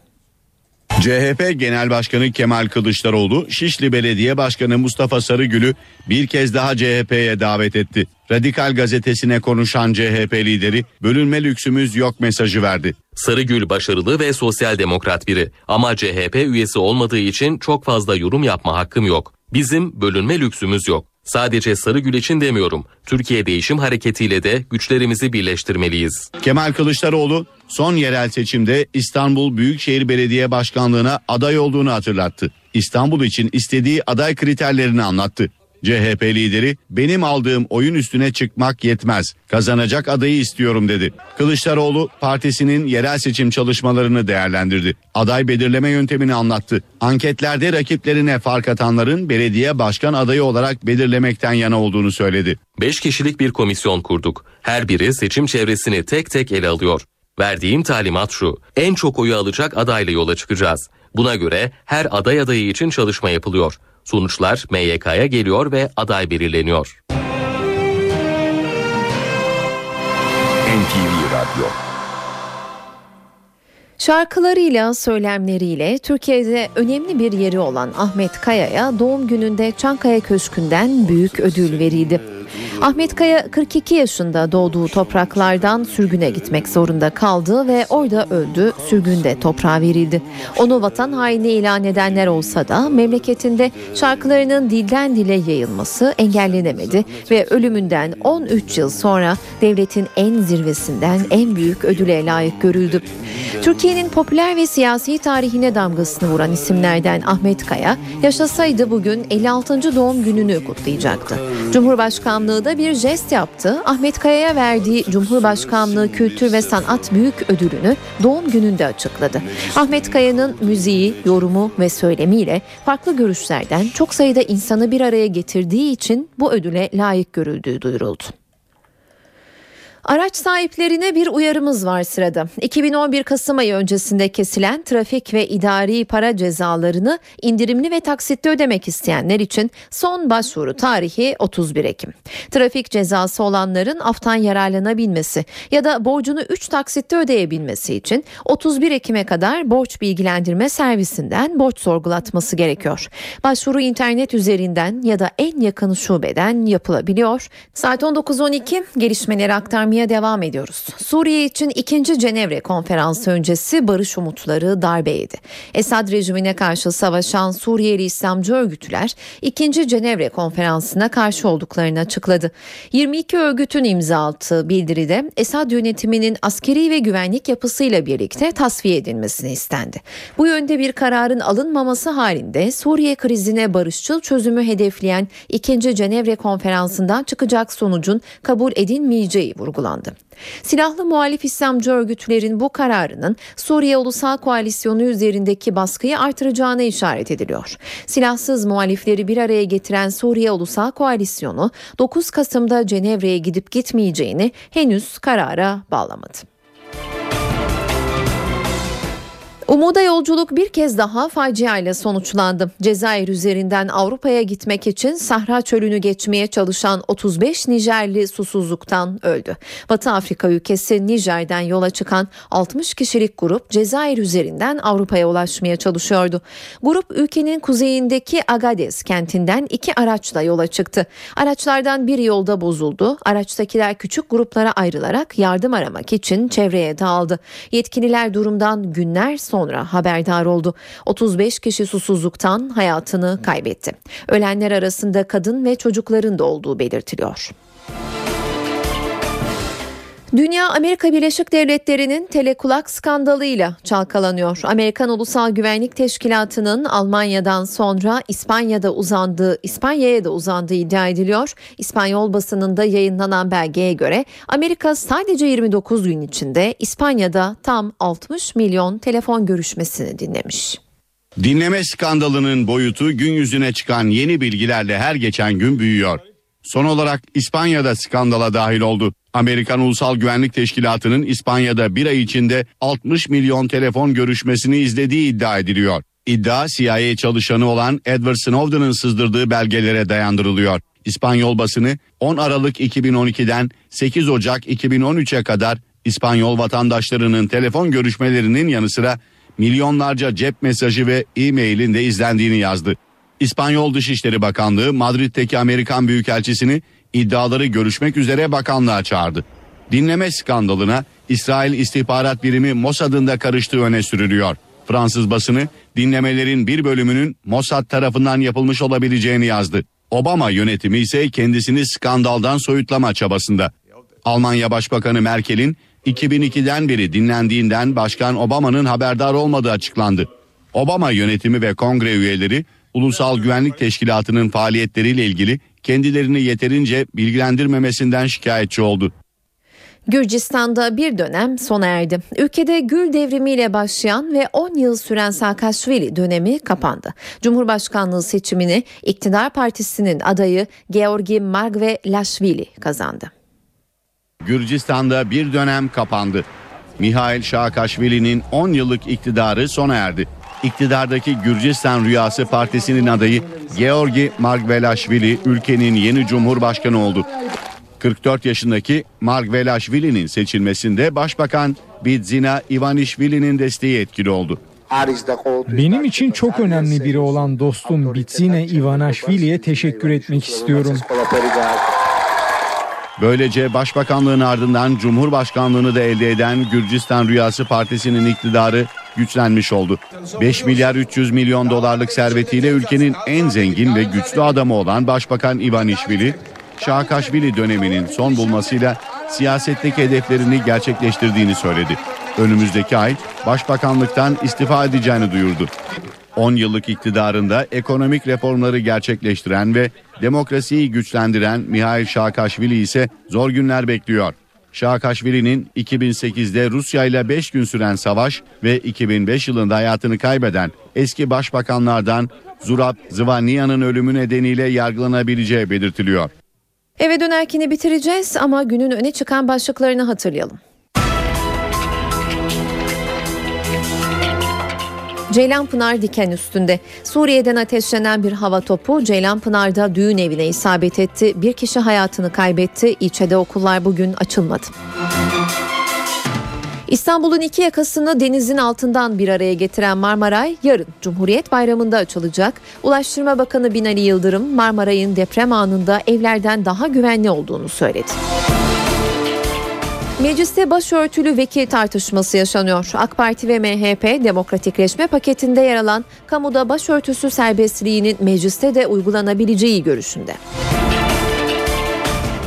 Speaker 12: CHP Genel Başkanı Kemal Kılıçdaroğlu, Şişli Belediye Başkanı Mustafa Sarıgül'ü bir kez daha CHP'ye davet etti. Radikal gazetesine konuşan CHP lideri bölünme lüksümüz yok mesajı verdi.
Speaker 21: Sarıgül başarılı ve sosyal demokrat biri ama CHP üyesi olmadığı için çok fazla yorum yapma hakkım yok. Bizim bölünme lüksümüz yok. Sadece Sarıgül için demiyorum. Türkiye Değişim Hareketi'yle de güçlerimizi birleştirmeliyiz.
Speaker 12: Kemal Kılıçdaroğlu son yerel seçimde İstanbul Büyükşehir Belediye Başkanlığı'na aday olduğunu hatırlattı. İstanbul için istediği aday kriterlerini anlattı. CHP lideri benim aldığım oyun üstüne çıkmak yetmez. Kazanacak adayı istiyorum dedi. Kılıçdaroğlu partisinin yerel seçim çalışmalarını değerlendirdi. Aday belirleme yöntemini anlattı. Anketlerde rakiplerine fark atanların belediye başkan adayı olarak belirlemekten yana olduğunu söyledi.
Speaker 21: 5 kişilik bir komisyon kurduk. Her biri seçim çevresini tek tek ele alıyor. Verdiğim talimat şu. En çok oyu alacak adayla yola çıkacağız. Buna göre her aday adayı için çalışma yapılıyor. Sonuçlar MYK'ya geliyor ve aday belirleniyor.
Speaker 42: NTV Radyo
Speaker 2: Şarkılarıyla, söylemleriyle Türkiye'de önemli bir yeri olan Ahmet Kaya'ya doğum gününde Çankaya Köşkü'nden büyük ödül verildi. Ahmet Kaya 42 yaşında doğduğu topraklardan sürgüne gitmek zorunda kaldı ve orada öldü, sürgünde toprağa verildi. Onu vatan haini ilan edenler olsa da memleketinde şarkılarının dilden dile yayılması engellenemedi ve ölümünden 13 yıl sonra devletin en zirvesinden en büyük ödüle layık görüldü. Türkiye'nin popüler ve siyasi tarihine damgasını vuran isimlerden Ahmet Kaya yaşasaydı bugün 56. doğum gününü kutlayacaktı. Cumhurbaşkanlığı da bir jest yaptı. Ahmet Kaya'ya verdiği Cumhurbaşkanlığı Kültür ve Sanat Büyük Ödülünü doğum gününde açıkladı. Ahmet Kaya'nın müziği, yorumu ve söylemiyle farklı görüşlerden çok sayıda insanı bir araya getirdiği için bu ödüle layık görüldüğü duyuruldu. Araç sahiplerine bir uyarımız var sırada. 2011 Kasım ayı öncesinde kesilen trafik ve idari para cezalarını indirimli ve taksitli ödemek isteyenler için son başvuru tarihi 31 Ekim. Trafik cezası olanların aftan yararlanabilmesi ya da borcunu 3 taksitte ödeyebilmesi için 31 Ekim'e kadar borç bilgilendirme servisinden borç sorgulatması gerekiyor. Başvuru internet üzerinden ya da en yakın şubeden yapılabiliyor. Saat 19.12 gelişmeleri aktarmaya aktarmaya devam ediyoruz. Suriye için ikinci Cenevre konferansı öncesi barış umutları darbe yedi. Esad rejimine karşı savaşan Suriyeli İslamcı örgütler ikinci Cenevre konferansına karşı olduklarını açıkladı. 22 örgütün imza attığı bildiride Esad yönetiminin askeri ve güvenlik yapısıyla birlikte tasfiye edilmesini istendi. Bu yönde bir kararın alınmaması halinde Suriye krizine barışçıl çözümü hedefleyen ikinci Cenevre konferansından çıkacak sonucun kabul edilmeyeceği vurgulandı. Silahlı muhalif İslamcı örgütlerin bu kararının Suriye Ulusal Koalisyonu üzerindeki baskıyı artıracağına işaret ediliyor. Silahsız muhalifleri bir araya getiren Suriye Ulusal Koalisyonu 9 Kasım'da Cenevre'ye gidip gitmeyeceğini henüz karara bağlamadı. Umuda yolculuk bir kez daha faciayla sonuçlandı. Cezayir üzerinden Avrupa'ya gitmek için Sahra Çölü'nü geçmeye çalışan 35 Nijerli susuzluktan öldü. Batı Afrika ülkesi Nijer'den yola çıkan 60 kişilik grup Cezayir üzerinden Avrupa'ya ulaşmaya çalışıyordu. Grup ülkenin kuzeyindeki Agades kentinden iki araçla yola çıktı. Araçlardan biri yolda bozuldu. Araçtakiler küçük gruplara ayrılarak yardım aramak için çevreye dağıldı. Yetkililer durumdan günler sonra sonra haberdar oldu. 35 kişi susuzluktan hayatını kaybetti. Ölenler arasında kadın ve çocukların da olduğu belirtiliyor. Dünya Amerika Birleşik Devletleri'nin telekulak skandalıyla çalkalanıyor. Amerikan Ulusal Güvenlik Teşkilatı'nın Almanya'dan sonra İspanya'da uzandığı, İspanya'ya da uzandığı iddia ediliyor. İspanyol basınında yayınlanan belgeye göre Amerika sadece 29 gün içinde İspanya'da tam 60 milyon telefon görüşmesini dinlemiş.
Speaker 12: Dinleme skandalının boyutu gün yüzüne çıkan yeni bilgilerle her geçen gün büyüyor. Son olarak İspanya'da skandala dahil oldu. Amerikan Ulusal Güvenlik Teşkilatı'nın İspanya'da bir ay içinde 60 milyon telefon görüşmesini izlediği iddia ediliyor. İddia CIA çalışanı olan Edward Snowden'ın sızdırdığı belgelere dayandırılıyor. İspanyol basını 10 Aralık 2012'den 8 Ocak 2013'e kadar İspanyol vatandaşlarının telefon görüşmelerinin yanı sıra milyonlarca cep mesajı ve e-mailin de izlendiğini yazdı. İspanyol Dışişleri Bakanlığı Madrid'deki Amerikan Büyükelçisini iddiaları görüşmek üzere bakanlığa çağırdı. Dinleme skandalına İsrail İstihbarat Birimi Mossad'ın da karıştığı öne sürülüyor. Fransız basını dinlemelerin bir bölümünün Mossad tarafından yapılmış olabileceğini yazdı. Obama yönetimi ise kendisini skandaldan soyutlama çabasında. Almanya Başbakanı Merkel'in 2002'den beri dinlendiğinden Başkan Obama'nın haberdar olmadığı açıklandı. Obama yönetimi ve kongre üyeleri Ulusal Güvenlik Teşkilatı'nın faaliyetleriyle ilgili kendilerini yeterince bilgilendirmemesinden şikayetçi oldu.
Speaker 2: Gürcistan'da bir dönem sona erdi. Ülkede Gül devrimiyle başlayan ve 10 yıl süren Saakashvili dönemi kapandı. Cumhurbaşkanlığı seçimini iktidar partisinin adayı Georgi Margvelashvili kazandı.
Speaker 12: Gürcistan'da bir dönem kapandı. Mihail Saakashvili'nin 10 yıllık iktidarı sona erdi iktidardaki Gürcistan Rüyası Partisi'nin adayı Georgi Margvelashvili ülkenin yeni cumhurbaşkanı oldu. 44 yaşındaki Margvelashvili'nin seçilmesinde Başbakan Bidzina Ivanishvili'nin desteği etkili oldu.
Speaker 22: Benim için çok önemli biri olan dostum Bidzina Ivanishvili'ye teşekkür etmek istiyorum.
Speaker 12: Böylece başbakanlığın ardından Cumhurbaşkanlığını da elde eden Gürcistan Rüyası Partisi'nin iktidarı güçlenmiş oldu. 5 milyar 300 milyon dolarlık servetiyle ülkenin en zengin ve güçlü adamı olan Başbakan Ivanishvili, Şahakaşvili döneminin son bulmasıyla siyasetteki hedeflerini gerçekleştirdiğini söyledi. Önümüzdeki ay başbakanlıktan istifa edeceğini duyurdu. 10 yıllık iktidarında ekonomik reformları gerçekleştiren ve demokrasiyi güçlendiren Mihail Şahakaşvili ise zor günler bekliyor. Şahakaşvili'nin 2008'de Rusya ile 5 gün süren savaş ve 2005 yılında hayatını kaybeden eski başbakanlardan Zurab Zvaniya'nın ölümü nedeniyle yargılanabileceği belirtiliyor.
Speaker 2: Eve dönerkini bitireceğiz ama günün öne çıkan başlıklarını hatırlayalım. Ceylanpınar diken üstünde. Suriye'den ateşlenen bir hava topu Ceylanpınar'da düğün evine isabet etti. Bir kişi hayatını kaybetti. İlçede okullar bugün açılmadı. İstanbul'un iki yakasını denizin altından bir araya getiren Marmaray yarın Cumhuriyet Bayramı'nda açılacak. Ulaştırma Bakanı Binali Yıldırım Marmaray'ın deprem anında evlerden daha güvenli olduğunu söyledi. Mecliste başörtülü vekil tartışması yaşanıyor. AK Parti ve MHP demokratikleşme paketinde yer alan kamuda başörtüsü serbestliğinin mecliste de uygulanabileceği görüşünde.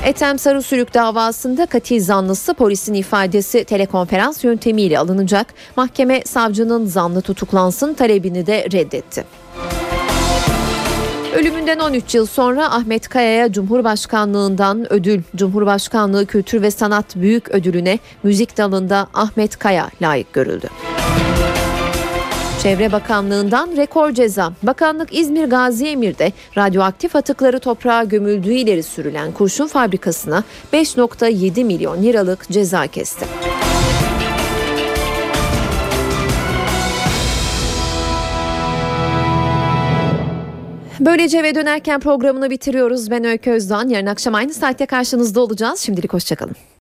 Speaker 2: Ethem Sarısülük davasında katil zanlısı polisin ifadesi telekonferans yöntemiyle alınacak. Mahkeme savcının zanlı tutuklansın talebini de reddetti. Ölümünden 13 yıl sonra Ahmet Kaya'ya Cumhurbaşkanlığından ödül, Cumhurbaşkanlığı Kültür ve Sanat Büyük Ödülüne müzik dalında Ahmet Kaya layık görüldü. Çevre Bakanlığı'ndan rekor ceza. Bakanlık İzmir Gazi Emir'de radyoaktif atıkları toprağa gömüldüğü ileri sürülen kurşun fabrikasına 5.7 milyon liralık ceza kesti. Böylece eve dönerken programını bitiriyoruz. Ben Öykü Özdoğan. Yarın akşam aynı saatte karşınızda olacağız. Şimdilik hoşçakalın.